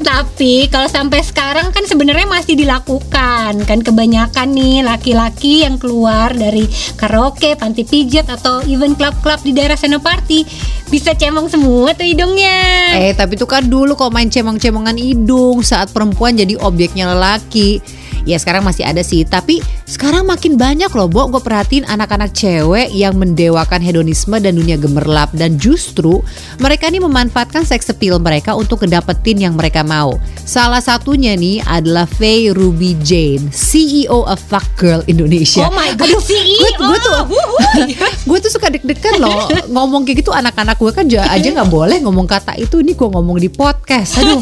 tapi kalau sampai sekarang kan sebenarnya masih dilakukan kan kebanyakan nih laki-laki yang keluar dari karaoke, panti pijat atau even klub-klub di daerah Senopati bisa cemong semua tuh hidungnya. Eh tapi itu kan dulu kalau main cemong-cemongan hidung saat perempuan jadi objeknya lelaki. Ya sekarang masih ada sih, tapi sekarang makin banyak loh, Bo. Gue perhatiin anak-anak cewek yang mendewakan hedonisme dan dunia gemerlap dan justru mereka nih memanfaatkan seks appeal mereka untuk kedapetin yang mereka mau. Salah satunya nih adalah Faye Ruby Jane, CEO of Fuck Girl Indonesia. Oh my God, E CEO. Gue tuh, gue tuh suka deg-degan loh ngomong kayak gitu anak-anak gue kan ja- aja nggak boleh ngomong kata itu ini gue ngomong di podcast aduh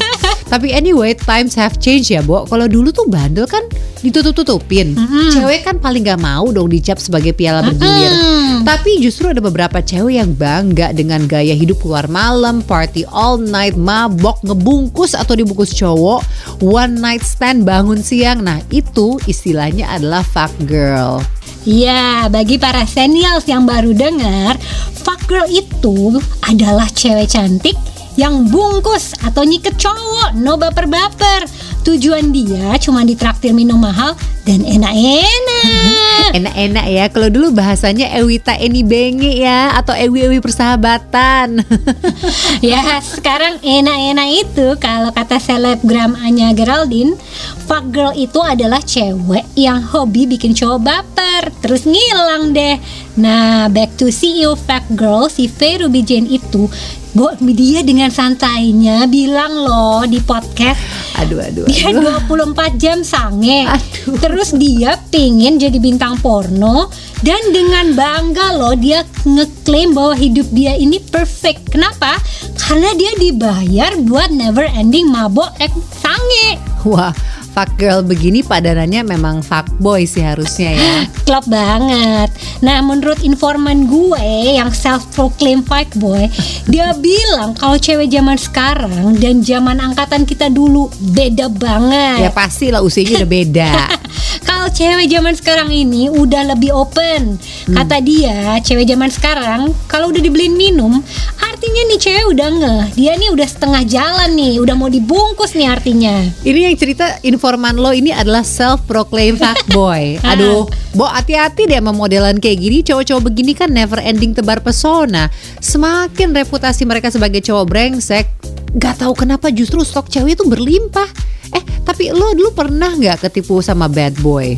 Tapi anyway, times have changed ya, Bo. Kalau dulu tuh bandel kan ditutup-tutupin. Cewek kan paling gak mau dong dicap sebagai piala bergilir. Tapi justru ada beberapa cewek yang bangga dengan gaya hidup keluar malam, party all night, mabok, ngebungkus atau dibungkus cowok, one night stand bangun siang. Nah, itu istilahnya adalah fuck girl. Ya, bagi para senials yang baru dengar, fuck girl itu adalah cewek cantik yang bungkus atau nyiket cowok, no baper-baper. Tujuan dia cuma ditraktir minum mahal dan enak-enak. Enak-enak ya. Kalau dulu bahasanya Ewita Eni Benge ya atau Ewi-ewi persahabatan. ya, sekarang enak-enak itu kalau kata selebgram Anya Geraldine, fuck girl itu adalah cewek yang hobi bikin cowok baper, terus ngilang deh. Nah, back to CEO fuck girl si Faye Ruby Jane itu Bo, dia dengan santainya bilang loh di podcast aduh aduh. dia aduh. 24 jam sange Aduh. terus dia pingin jadi bintang porno dan dengan bangga loh dia ngeklaim bahwa hidup dia ini perfect kenapa karena dia dibayar buat never ending mabok eh, sange Wah, fuck girl begini padanannya memang fuck boy sih harusnya ya. klop banget. Nah, menurut informan gue yang self proclaim fuck boy, dia bilang kalau cewek zaman sekarang dan zaman angkatan kita dulu beda banget. Ya pasti lah usianya udah beda. Kalau cewek zaman sekarang ini udah lebih open. Hmm. Kata dia, cewek zaman sekarang kalau udah dibeliin minum, artinya nih cewek udah ngeh. Dia nih udah setengah jalan nih, udah mau dibungkus nih artinya. Ini yang cerita informan lo ini adalah self proclaimed fuckboy. Aduh, Bo hati-hati deh sama modelan kayak gini. Cowok-cowok begini kan never ending tebar pesona. Semakin reputasi mereka sebagai cowok brengsek, gak tahu kenapa justru stok cewek itu berlimpah. Eh, tapi lo dulu pernah nggak ketipu sama bad boy?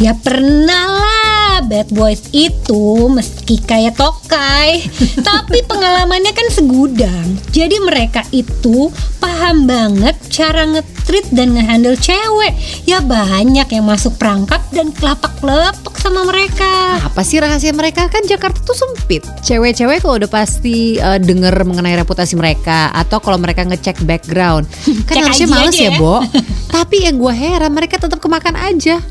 Ya pernah lah Bad boys itu meski kayak tokai Tapi pengalamannya kan segudang Jadi mereka itu paham banget cara ngetrit dan ngehandle cewek Ya banyak yang masuk perangkap dan kelapak-lepek sama mereka Apa sih rahasia mereka? Kan Jakarta tuh sempit. Cewek-cewek kalau udah pasti eh, denger mengenai reputasi mereka atau kalau mereka ngecek background, kan Cek harusnya males ya, ya. Bo. Tapi yang gue heran mereka tetap kemakan aja.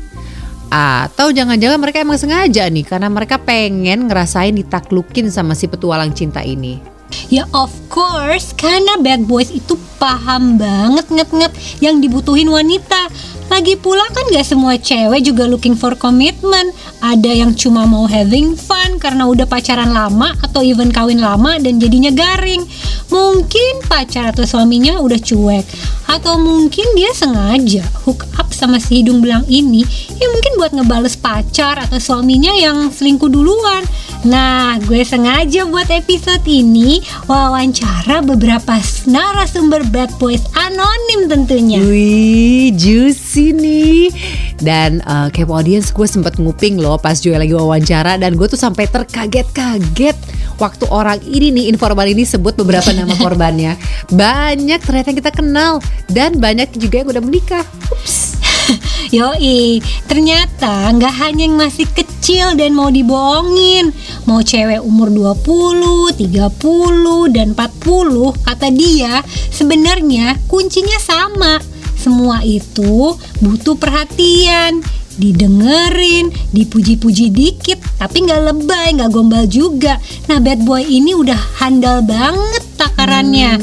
Atau jangan-jangan mereka emang sengaja nih karena mereka pengen ngerasain ditaklukin sama si petualang cinta ini. Ya of course Karena bad boys itu paham banget nget-nget Yang dibutuhin wanita. Lagi pula kan gak semua cewek juga looking for commitment. Ada yang cuma mau having fun Karena udah pacaran lama Atau even kawin lama dan jadinya garing. Mungkin pacar atau suaminya udah cuek. Atau mungkin dia sengaja hook up sama si hidung belang ini Ya mungkin buat ngebales pacar atau suaminya yang selingkuh duluan Nah, gue sengaja buat episode ini wawancara beberapa narasumber bad boys anonim tentunya. Wih, juicy nih. Dan uh, kepo audience gue sempet nguping loh pas Joy lagi wawancara dan gue tuh sampai terkaget-kaget waktu orang ini nih informan ini sebut beberapa nama korbannya. Banyak ternyata yang kita kenal dan banyak juga yang udah menikah. Ups. Yoi, ternyata nggak hanya yang masih kecil dan mau dibohongin. Mau cewek umur 20, 30, dan 40, kata dia, sebenarnya kuncinya sama. Semua itu butuh perhatian, didengerin, dipuji-puji dikit, tapi nggak lebay, nggak gombal juga. Nah, bad boy ini udah handal banget takarannya.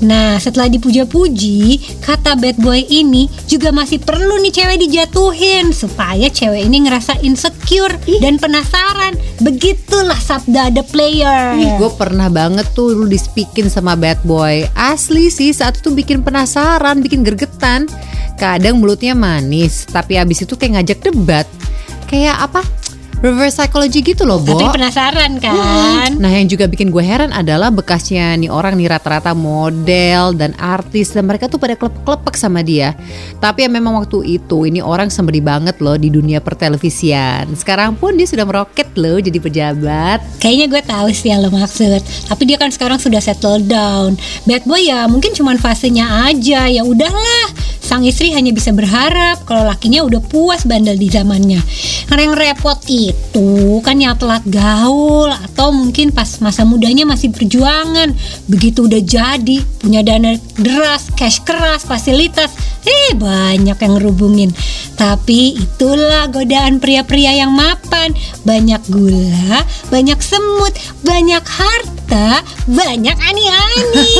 Nah, setelah dipuja-puji, kata bad boy ini juga masih perlu nih cewek dijatuhin supaya cewek ini ngerasa insecure dan penasaran. Begitulah sabda the player. Ih, gue pernah banget tuh dulu dispikin sama bad boy. Asli sih saat itu bikin penasaran, bikin gergetan. Kadang mulutnya manis, tapi abis itu kayak ngajak debat. Kayak apa? Reverse psychology gitu loh, Bo. Tapi penasaran kan? Nah yang juga bikin gue heran adalah bekasnya nih orang nih rata-rata model dan artis dan mereka tuh pada klepek-klepek sama dia. Tapi ya memang waktu itu ini orang semberi banget loh di dunia pertelevisian. Sekarang pun dia sudah meroket loh jadi pejabat. Kayaknya gue tahu sih yang lo maksud. Tapi dia kan sekarang sudah settle down. Bad boy ya mungkin cuman fasenya aja. Ya udahlah. Sang istri hanya bisa berharap kalau lakinya udah puas bandel di zamannya. Karena yang repot itu kan yang telat gaul atau mungkin pas masa mudanya masih perjuangan begitu udah jadi punya dana deras cash keras fasilitas eh banyak yang ngerubungin. Tapi itulah godaan pria-pria yang mapan. Banyak gula banyak semut banyak harta banyak ani-ani.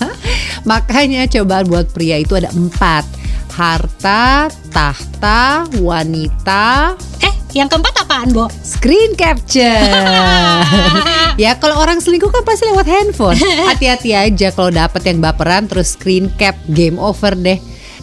Makanya cobaan buat pria itu ada empat. Harta, tahta, wanita, eh yang keempat apaan Bo? screen capture. ya kalau orang selingkuh kan pasti lewat handphone. Hati-hati aja kalau dapet yang baperan terus screen cap game over deh.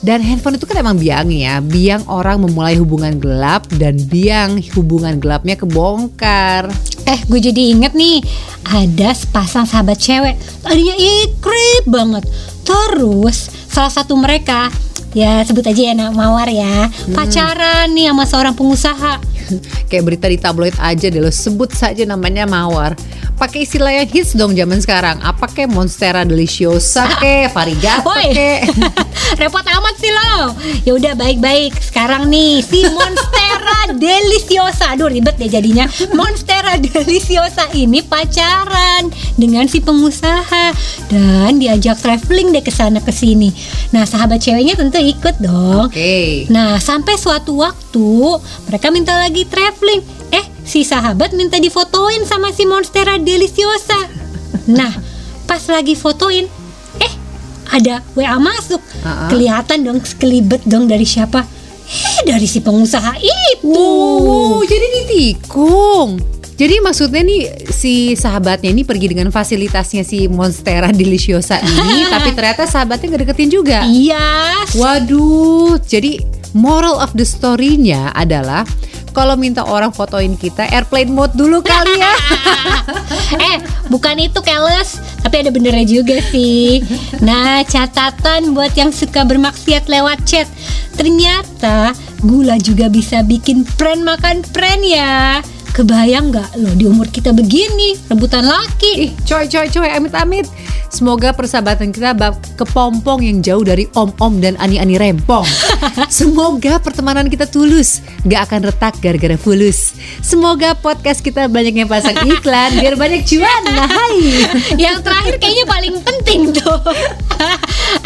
Dan handphone itu kan emang biang ya, biang orang memulai hubungan gelap dan biang hubungan gelapnya kebongkar. Eh, gue jadi inget nih, ada sepasang sahabat cewek, tadinya ikrip banget. Terus salah satu mereka, ya sebut aja ya nama Mawar ya, pacaran nih sama seorang pengusaha. Kayak berita di tabloid aja deh lo sebut saja namanya mawar. Pakai istilah yang hits dong zaman sekarang. Apa ke Monstera Deliciosa ke Varigata Woi, ke repot amat sih lo. Ya udah baik-baik. Sekarang nih si Monstera Deliciosa, aduh ribet deh jadinya. Monstera Deliciosa ini pacaran dengan si pengusaha dan diajak traveling deh ke sana ke sini. Nah sahabat ceweknya tentu ikut dong. Oke. Nah, sampai suatu waktu mereka minta lagi traveling. Eh, si sahabat minta difotoin sama si Monstera Deliciosa. Nah, pas lagi fotoin, eh ada WA masuk. Uh-uh. Kelihatan dong sekelibet dong dari siapa? Eh, dari si pengusaha itu. Wow, jadi ditikung. Jadi maksudnya nih si sahabatnya ini pergi dengan fasilitasnya si Monstera Deliciosa ini, tapi ternyata sahabatnya nggak deketin juga. Iya. Waduh, jadi moral of the story-nya adalah kalau minta orang fotoin kita airplane mode dulu kali ya. eh, bukan itu keles, tapi ada benernya juga sih. Nah, catatan buat yang suka bermaksiat lewat chat. Ternyata gula juga bisa bikin prank makan prank ya. Kebayang nggak lo di umur kita begini rebutan laki? Ih, coy coy coy amit-amit. Semoga persahabatan kita bak kepompong yang jauh dari om-om dan ani-ani rempong. Semoga pertemanan kita tulus, gak akan retak gara-gara fulus. Semoga podcast kita banyak yang pasang iklan biar banyak cuan. Nah, hai. yang terakhir kayaknya paling penting tuh.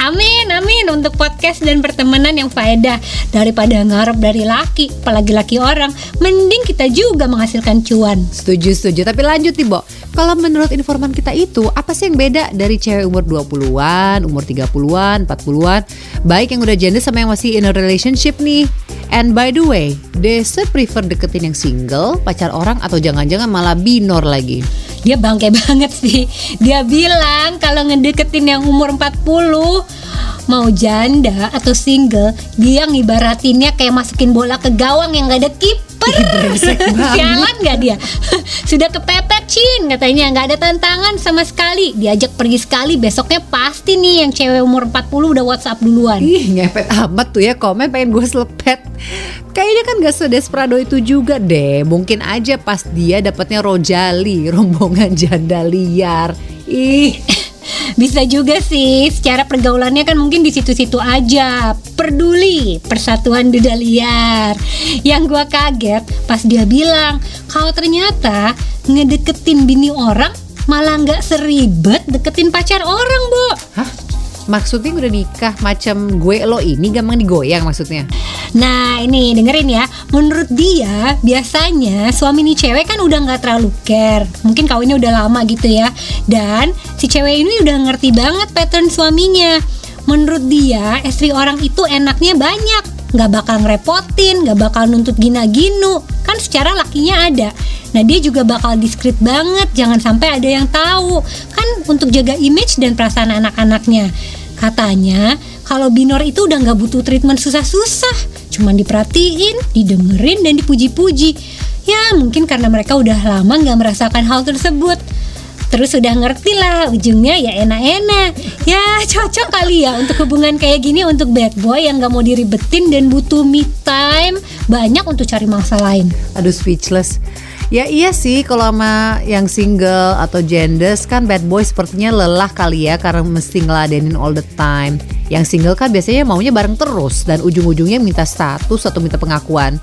amin, amin untuk podcast dan pertemanan yang faedah daripada ngarep dari laki, apalagi laki orang. Mending kita juga menghasilkan cuan. Setuju, setuju. Tapi lanjut nih, Bo. Kalau menurut informan kita itu, apa sih yang beda dari cewek umur 20-an, umur 30-an, 40-an, baik yang udah janda sama yang masih in a relationship nih? And by the way, Desa prefer deketin yang single, pacar orang atau jangan-jangan malah binor lagi? Dia bangke banget sih. Dia bilang kalau ngedeketin yang umur 40 mau janda atau single, dia ngibaratinnya kayak masukin bola ke gawang yang gak ada kiper. Sialan gak dia? Sudah kepepet Cin katanya nggak ada tantangan sama sekali. Diajak pergi sekali besoknya pasti nih yang cewek umur 40 udah WhatsApp duluan. Ih, ngepet amat tuh ya komen pengen gue selepet. Kayaknya kan gak sedesperado itu juga deh. Mungkin aja pas dia dapatnya Rojali, rombongan janda liar. Ih, Bisa juga sih, secara pergaulannya kan mungkin di situ-situ aja. Peduli, persatuan duda liar. Yang gua kaget pas dia bilang kalau ternyata ngedeketin bini orang malah nggak seribet deketin pacar orang, Bu. hah? Maksudnya udah nikah macam gue lo ini gampang digoyang maksudnya? Nah ini dengerin ya. Menurut dia biasanya suami nih cewek kan udah nggak terlalu care. Mungkin kawinnya udah lama gitu ya. Dan si cewek ini udah ngerti banget pattern suaminya. Menurut dia istri orang itu enaknya banyak. Nggak bakal ngerepotin, nggak bakal nuntut gina-ginu. Kan secara lakinya ada. Nah dia juga bakal diskret banget. Jangan sampai ada yang tahu. Kan untuk jaga image dan perasaan anak-anaknya Katanya kalau binor itu udah nggak butuh treatment susah-susah, cuman diperhatiin, didengerin dan dipuji-puji. Ya mungkin karena mereka udah lama nggak merasakan hal tersebut. Terus udah ngerti lah ujungnya ya enak-enak Ya cocok kali ya untuk hubungan kayak gini untuk bad boy yang gak mau diribetin dan butuh me time Banyak untuk cari mangsa lain Aduh speechless. Ya iya sih kalau sama yang single atau genders kan bad boy sepertinya lelah kali ya karena mesti ngeladenin all the time. Yang single kan biasanya maunya bareng terus dan ujung-ujungnya minta status atau minta pengakuan.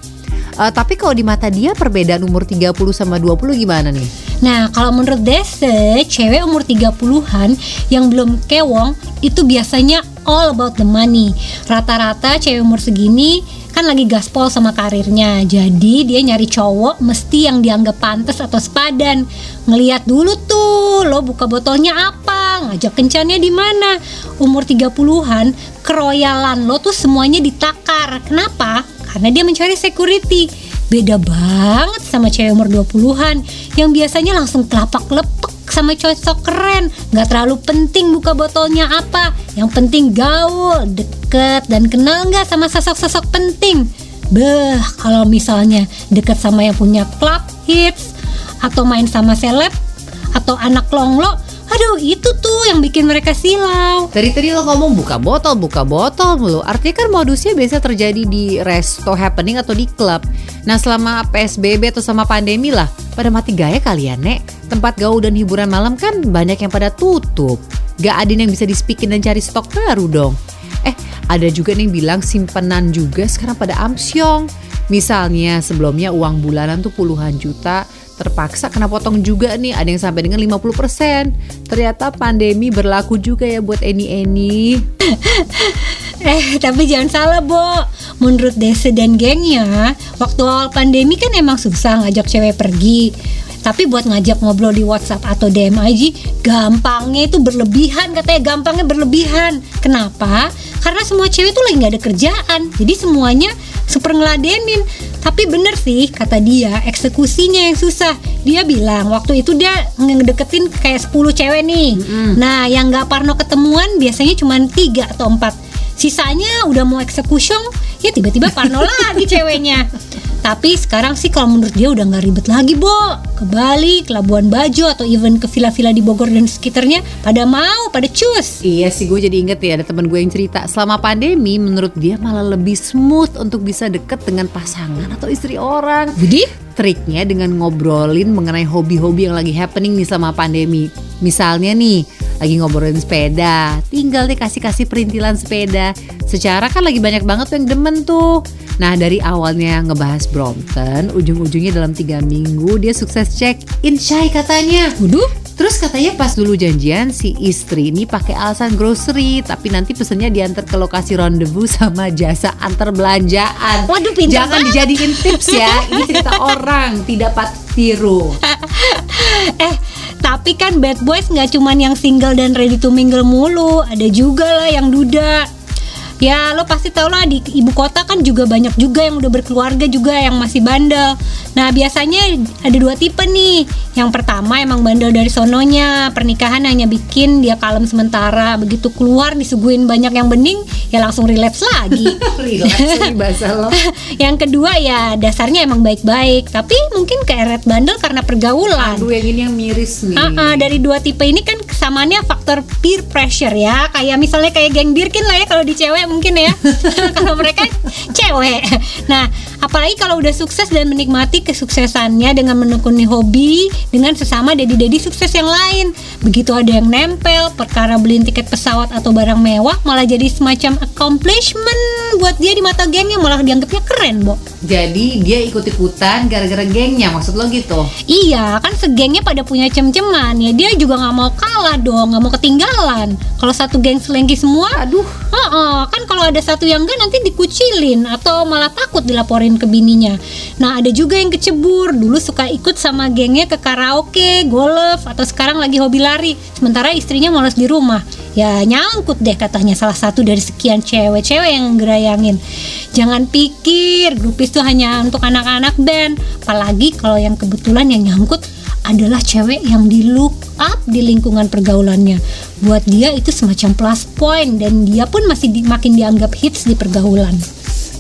Eh, tapi kalau di mata dia perbedaan umur 30 sama 20 gimana nih? Nah, kalau menurut Dese, cewek umur 30-an yang belum kewong itu biasanya all about the money. Rata-rata cewek umur segini kan lagi gaspol sama karirnya. Jadi dia nyari cowok mesti yang dianggap pantas atau sepadan. Ngeliat dulu tuh, lo buka botolnya apa, ngajak kencannya di mana. Umur 30-an, keroyalan lo tuh semuanya ditakar. Kenapa? Karena dia mencari security. Beda banget sama cewek umur 20-an yang biasanya langsung kelapak lepek sama cowok sok keren nggak terlalu penting buka botolnya apa yang penting gaul deket dan kenal nggak sama sosok-sosok penting beh kalau misalnya deket sama yang punya club hits atau main sama seleb atau anak longlo aduh itu tuh yang bikin mereka silau Dari tadi lo ngomong buka botol, buka botol mulu. Artinya kan modusnya biasa terjadi di resto happening atau di klub. Nah selama PSBB atau sama pandemi lah, pada mati gaya kalian nek. Tempat gaul dan hiburan malam kan banyak yang pada tutup. Gak ada yang bisa dispikin dan cari stok baru dong. Eh ada juga nih yang bilang simpenan juga sekarang pada amsyong. Misalnya sebelumnya uang bulanan tuh puluhan juta, terpaksa kena potong juga nih ada yang sampai dengan 50%. Ternyata pandemi berlaku juga ya buat Eni-Eni. Eh, tapi jangan salah, Bo. Menurut Dese dan gengnya, waktu awal pandemi kan emang susah ngajak cewek pergi. Tapi buat ngajak ngobrol di WhatsApp atau DM IG, gampangnya itu berlebihan katanya, gampangnya berlebihan. Kenapa? Karena semua cewek tuh lagi nggak ada kerjaan, jadi semuanya super ngeladenin. Tapi bener sih, kata dia, eksekusinya yang susah. Dia bilang waktu itu dia ngedeketin kayak 10 cewek nih. Nah, yang nggak parno ketemuan biasanya cuma tiga atau empat sisanya udah mau eksekusi ya tiba-tiba parno lagi ceweknya tapi sekarang sih kalau menurut dia udah nggak ribet lagi bo ke Bali ke Labuan Bajo atau even ke villa-villa di Bogor dan sekitarnya pada mau pada cus Iya sih gue jadi inget ya ada teman gue yang cerita selama pandemi menurut dia malah lebih smooth untuk bisa deket dengan pasangan atau istri orang. jadi Triknya dengan ngobrolin mengenai hobi-hobi yang lagi happening nih selama pandemi. Misalnya nih, lagi ngobrolin sepeda, tinggal deh kasih-kasih perintilan sepeda. Secara kan lagi banyak banget yang demen tuh. Nah dari awalnya ngebahas Brompton, ujung-ujungnya dalam tiga minggu dia sukses check in Shy katanya. waduh Terus katanya pas dulu janjian si istri ini pakai alasan grocery tapi nanti pesennya diantar ke lokasi rendezvous sama jasa antar belanjaan. Waduh, pintar Jangan banget. dijadiin tips ya. Ini cerita orang, tidak pat tiru. eh tapi kan bad boys nggak cuman yang single dan ready to mingle mulu ada juga lah yang duda ya lo pasti tau lah di ibu kota kan juga banyak juga yang udah berkeluarga juga yang masih bandel. Nah biasanya ada dua tipe nih. Yang pertama emang bandel dari sononya. Pernikahan hanya bikin dia kalem sementara. Begitu keluar disuguhin banyak yang bening ya langsung relapse lagi. Bahasa lo. yang kedua ya dasarnya emang baik-baik. Tapi mungkin keeret bandel karena pergaulan. Aduh yang ini yang miris nih. Ah, ah, dari dua tipe ini kan kesamaannya faktor peer pressure ya. Kayak misalnya kayak geng Birkin lah ya kalau di cewek mungkin ya. Kalau mereka cewek. Nah apalagi kalau udah sukses dan menikmati kesuksesannya dengan menekuni hobi dengan sesama dedi-dedi sukses yang lain begitu ada yang nempel perkara beliin tiket pesawat atau barang mewah malah jadi semacam accomplishment buat dia di mata gengnya malah dianggapnya keren Bo Jadi dia ikut-ikutan gara-gara gengnya maksud lo gitu. Iya, kan segengnya pada punya cem-ceman ya. Dia juga nggak mau kalah dong, nggak mau ketinggalan. Kalau satu geng selengki semua, Aduh. Heeh, kan kalau ada satu yang enggak nanti dikucilin atau malah takut dilaporin ke bininya. Nah, ada juga yang kecebur, dulu suka ikut sama gengnya ke karaoke, golf, atau sekarang lagi hobi lari. Sementara istrinya malas di rumah. Ya nyangkut deh katanya salah satu dari sekian cewek-cewek yang gerayangin. Jangan pikir grupis itu hanya untuk anak-anak band. Apalagi kalau yang kebetulan yang nyangkut adalah cewek yang di look up di lingkungan pergaulannya. Buat dia itu semacam plus point dan dia pun masih di- makin dianggap hits di pergaulan.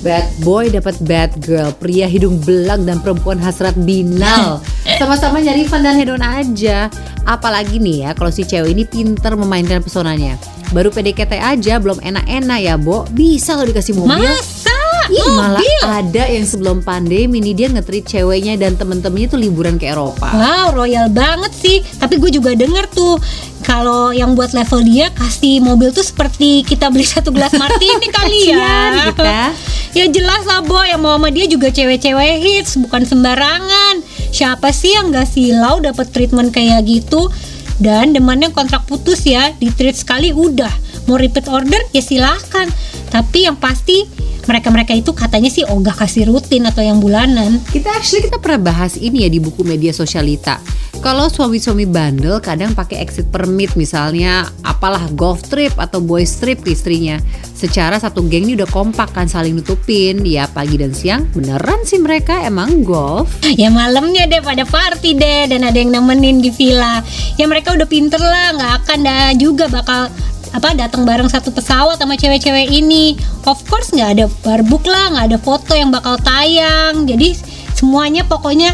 Bad boy dapat bad girl, pria hidung belang dan perempuan hasrat binal. Sama-sama nyari fun dan hedon aja. Apalagi nih ya kalau si cewek ini pinter memainkan pesonanya. Baru PDKT aja belum enak-enak ya, Bo. Bisa lo dikasih mobil. Masa? Ih, malah ada yang sebelum pandemi nih dia ngetrit ceweknya dan temen-temennya tuh liburan ke Eropa. Wow, royal banget sih. Tapi gue juga denger tuh kalau yang buat level dia kasih mobil tuh seperti kita beli satu gelas martini kali ya. Kita. ya jelas lah boy yang mau sama dia juga cewek-cewek hits bukan sembarangan. Siapa sih yang gak silau dapat treatment kayak gitu? Dan demannya kontrak putus ya, di treat sekali udah. Mau repeat order ya silahkan. Tapi yang pasti mereka-mereka itu katanya sih ogah kasih rutin atau yang bulanan. Kita actually kita pernah bahas ini ya di buku media sosialita. Kalau suami-suami bandel kadang pakai exit permit misalnya apalah golf trip atau boys trip ke istrinya. Secara satu geng ini udah kompak kan saling nutupin ya pagi dan siang beneran sih mereka emang golf. Ya malamnya deh pada party deh dan ada yang nemenin di villa. Ya mereka udah pinter lah, nggak akan dah juga bakal apa datang bareng satu pesawat sama cewek-cewek ini. Of course nggak ada barbuk lah, nggak ada foto yang bakal tayang. Jadi semuanya pokoknya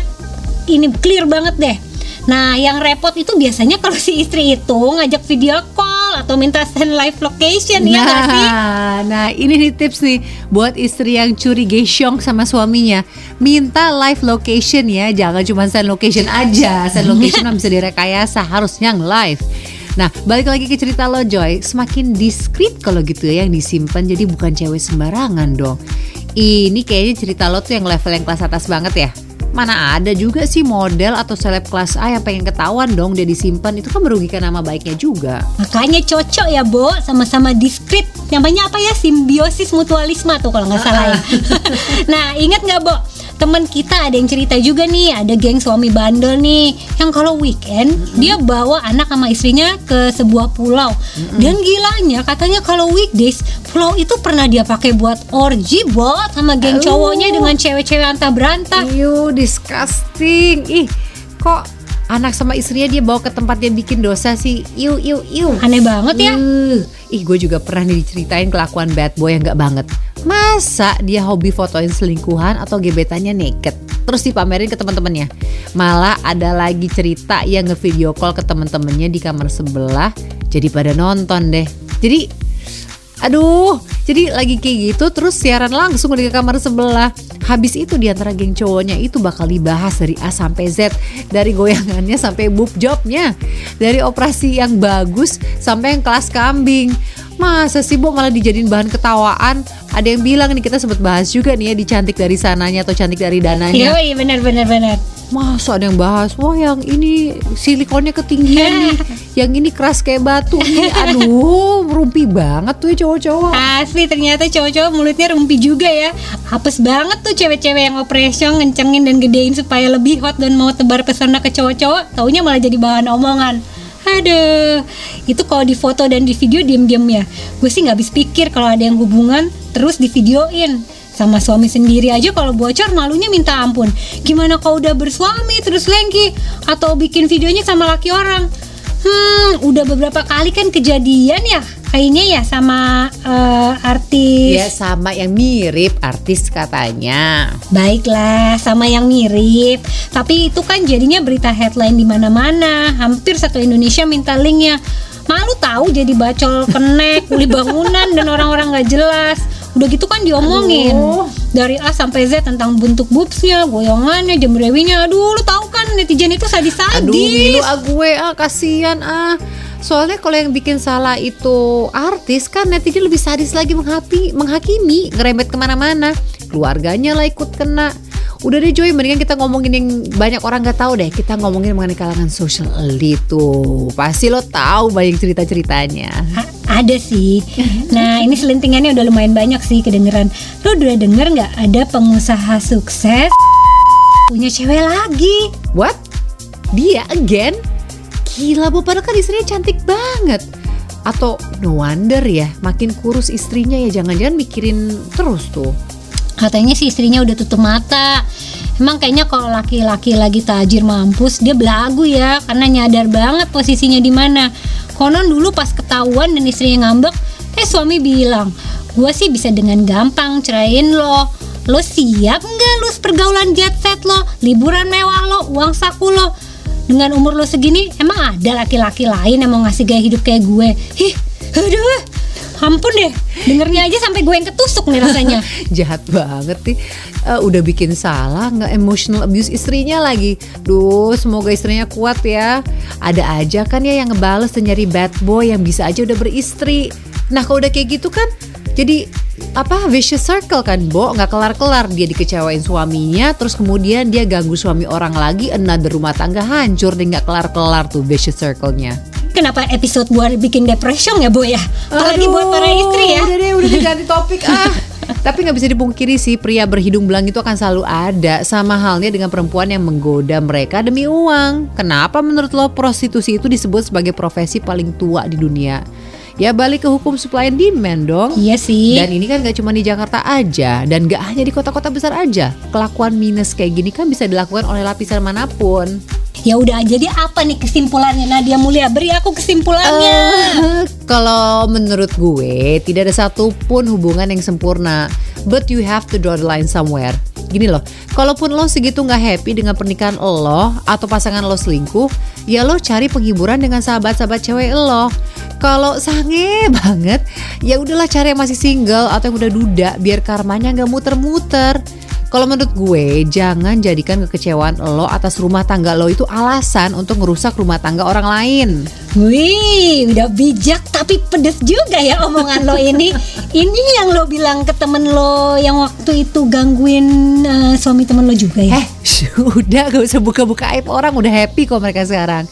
ini clear banget deh. Nah, yang repot itu biasanya kalau si istri itu ngajak video call atau minta send live location ya nggak sih? Nah, nah ini nih tips nih buat istri yang curi gesyong sama suaminya. Minta live location ya, jangan cuma send location aja. Send location bisa direkayasa, harus yang live. Nah, balik lagi ke cerita lo Joy, semakin diskret kalau gitu ya yang disimpan jadi bukan cewek sembarangan dong. Ini kayaknya cerita lo tuh yang level yang kelas atas banget ya. Mana ada juga sih model atau seleb kelas A yang pengen ketahuan dong dia disimpan itu kan merugikan nama baiknya juga. Makanya cocok ya, Bo, sama-sama diskret. Namanya apa ya? Simbiosis mutualisme tuh kalau nggak salah ya. nah, ingat nggak, Bo? Temen kita ada yang cerita juga nih, ada geng suami bandel nih, yang kalau weekend dia bawa anak sama istrinya ke sebuah pulau. Dan gilanya katanya kalau weekdays pulau itu pernah dia pakai buat orgy, Bo, sama geng cowoknya dengan cewek-cewek antah berantah. Iu, disgusting. Ih, kok anak sama istrinya dia bawa ke tempat dia bikin dosa sih? Iu, iu, iu. Aneh banget ya. Uh, ih, gue juga pernah nih diceritain kelakuan bad boy yang gak banget. Masa dia hobi fotoin selingkuhan atau gebetannya naked? Terus dipamerin ke teman-temannya. Malah ada lagi cerita yang nge-video call ke teman-temannya di kamar sebelah. Jadi pada nonton deh. Jadi Aduh, jadi lagi kayak gitu terus siaran langsung di kamar sebelah. Habis itu di antara geng cowoknya itu bakal dibahas dari A sampai Z, dari goyangannya sampai boob jobnya, dari operasi yang bagus sampai yang kelas kambing. Masa sih Bu malah dijadiin bahan ketawaan? Ada yang bilang nih kita sempat bahas juga nih ya di cantik dari sananya atau cantik dari dananya. Yoi, benar benar benar. Masa ada yang bahas, wah yang ini silikonnya ketinggian nih, yang ini keras kayak batu nih, aduh rumpi banget tuh ya cowok-cowok. Asli ternyata cowok-cowok mulutnya rumpi juga ya Hapus banget tuh cewek-cewek yang operation ngencengin dan gedein supaya lebih hot dan mau tebar pesona ke cowok-cowok Taunya malah jadi bahan omongan Aduh, itu kalau di foto dan di video diem-diem ya Gue sih nggak habis pikir kalau ada yang hubungan terus di videoin sama suami sendiri aja. Kalau bocor malunya minta ampun. Gimana kalau udah bersuami terus lengki? Atau bikin videonya sama laki orang? Hmm, udah beberapa kali kan kejadian ya Kayaknya ya sama eh, artis Ya sama yang mirip artis katanya. Baiklah, sama yang mirip. Tapi itu kan jadinya berita headline di mana-mana. Hampir satu Indonesia minta linknya. Malu tahu jadi bacol kenek, kuli bangunan dan orang-orang nggak jelas. Udah gitu kan diomongin Aduh. dari A sampai Z tentang bentuk boobsnya, goyongannya, jembrewinya. Aduh, lu tahu kan netizen itu sadis-sadis. Aduh, milu ah gue ah kasihan ah. Soalnya kalau yang bikin salah itu artis kan netizen lebih sadis lagi menghati, menghakimi, ngerembet ke mana-mana. Keluarganya lah ikut kena. Udah deh Joy, mendingan kita ngomongin yang banyak orang gak tahu deh. Kita ngomongin mengenai kalangan social elite tuh. Pasti lo tahu banyak cerita-ceritanya. Ada sih. Nah, ini selentingannya udah lumayan banyak sih kedengeran. Lo udah denger nggak ada pengusaha sukses punya cewek lagi? What? Dia again? Gila Bu, padahal kan istrinya cantik banget. Atau no wonder ya, makin kurus istrinya ya jangan-jangan mikirin terus tuh. Katanya sih istrinya udah tutup mata. Emang kayaknya kalau laki-laki lagi tajir mampus dia belagu ya karena nyadar banget posisinya di mana. Konon dulu pas ketahuan dan istrinya ngambek, eh suami bilang, gua sih bisa dengan gampang ceraiin lo. Lo siap nggak lu pergaulan jet set lo, liburan mewah lo, uang saku lo? Dengan umur lo segini, emang ada laki-laki lain yang mau ngasih gaya hidup kayak gue? Hih, aduh, ampun deh. Dengernya aja sampai gue yang ketusuk nih rasanya. Jahat banget nih. eh, udah bikin salah nggak emotional abuse istrinya lagi. Duh, semoga istrinya kuat ya. Ada aja kan ya yang ngebales dan nyari bad boy yang bisa aja udah beristri. Nah kalau udah kayak gitu kan jadi apa vicious circle kan Bo nggak kelar-kelar dia dikecewain suaminya terus kemudian dia ganggu suami orang lagi another rumah tangga hancur dia nggak kelar-kelar tuh vicious circle-nya Kenapa episode buat bikin depression ya Bu ya? Apalagi Aduh, buat para istri ya. Udah deh, udah diganti topik ah. Tapi nggak bisa dipungkiri sih pria berhidung belang itu akan selalu ada sama halnya dengan perempuan yang menggoda mereka demi uang. Kenapa menurut lo prostitusi itu disebut sebagai profesi paling tua di dunia? Ya balik ke hukum supply and demand dong. Iya sih. Dan ini kan gak cuma di Jakarta aja dan gak hanya di kota-kota besar aja. Kelakuan minus kayak gini kan bisa dilakukan oleh lapisan mana pun. Ya udah jadi apa nih kesimpulannya Nadia Mulia? Beri aku kesimpulannya. Eh, kalau menurut gue tidak ada satupun hubungan yang sempurna, but you have to draw the line somewhere. Gini loh, kalaupun lo segitu nggak happy dengan pernikahan lo atau pasangan lo selingkuh, ya lo cari penghiburan dengan sahabat-sahabat cewek lo. Kalau sange banget, ya udahlah cari yang masih single atau yang udah duda, biar karmanya nggak muter-muter. Kalau menurut gue, jangan jadikan kekecewaan lo atas rumah tangga lo itu alasan untuk merusak rumah tangga orang lain. Wih, udah bijak tapi pedes juga ya omongan lo ini. Ini yang lo bilang ke temen lo yang waktu itu gangguin uh, suami temen lo juga ya? Eh, udah gak usah buka-buka aib orang, udah happy kok mereka sekarang.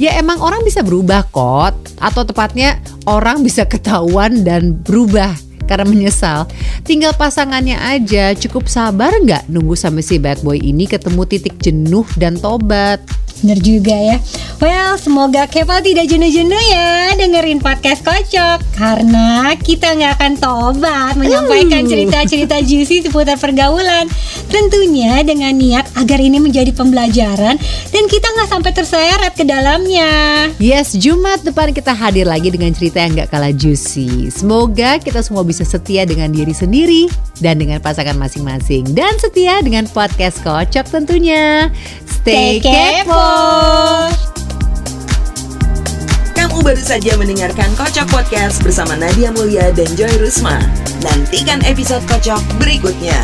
Ya emang orang bisa berubah kok, atau tepatnya orang bisa ketahuan dan berubah karena menyesal. Tinggal pasangannya aja cukup sabar nggak nunggu sampai si bad boy ini ketemu titik jenuh dan tobat. Bener juga ya Well semoga Keval tidak jenuh-jenuh ya Dengerin podcast kocok Karena kita nggak akan tobat Menyampaikan cerita-cerita juicy seputar pergaulan Tentunya dengan niat agar ini menjadi pembelajaran Dan kita nggak sampai terseret ke dalamnya Yes, Jumat depan kita hadir lagi dengan cerita yang gak kalah juicy. Semoga kita semua bisa setia dengan diri sendiri dan dengan pasangan masing-masing. Dan setia dengan podcast kocok tentunya. Stay, kepo! Kamu baru saja mendengarkan Kocok Podcast bersama Nadia Mulia dan Joy Rusma. Nantikan episode Kocok berikutnya.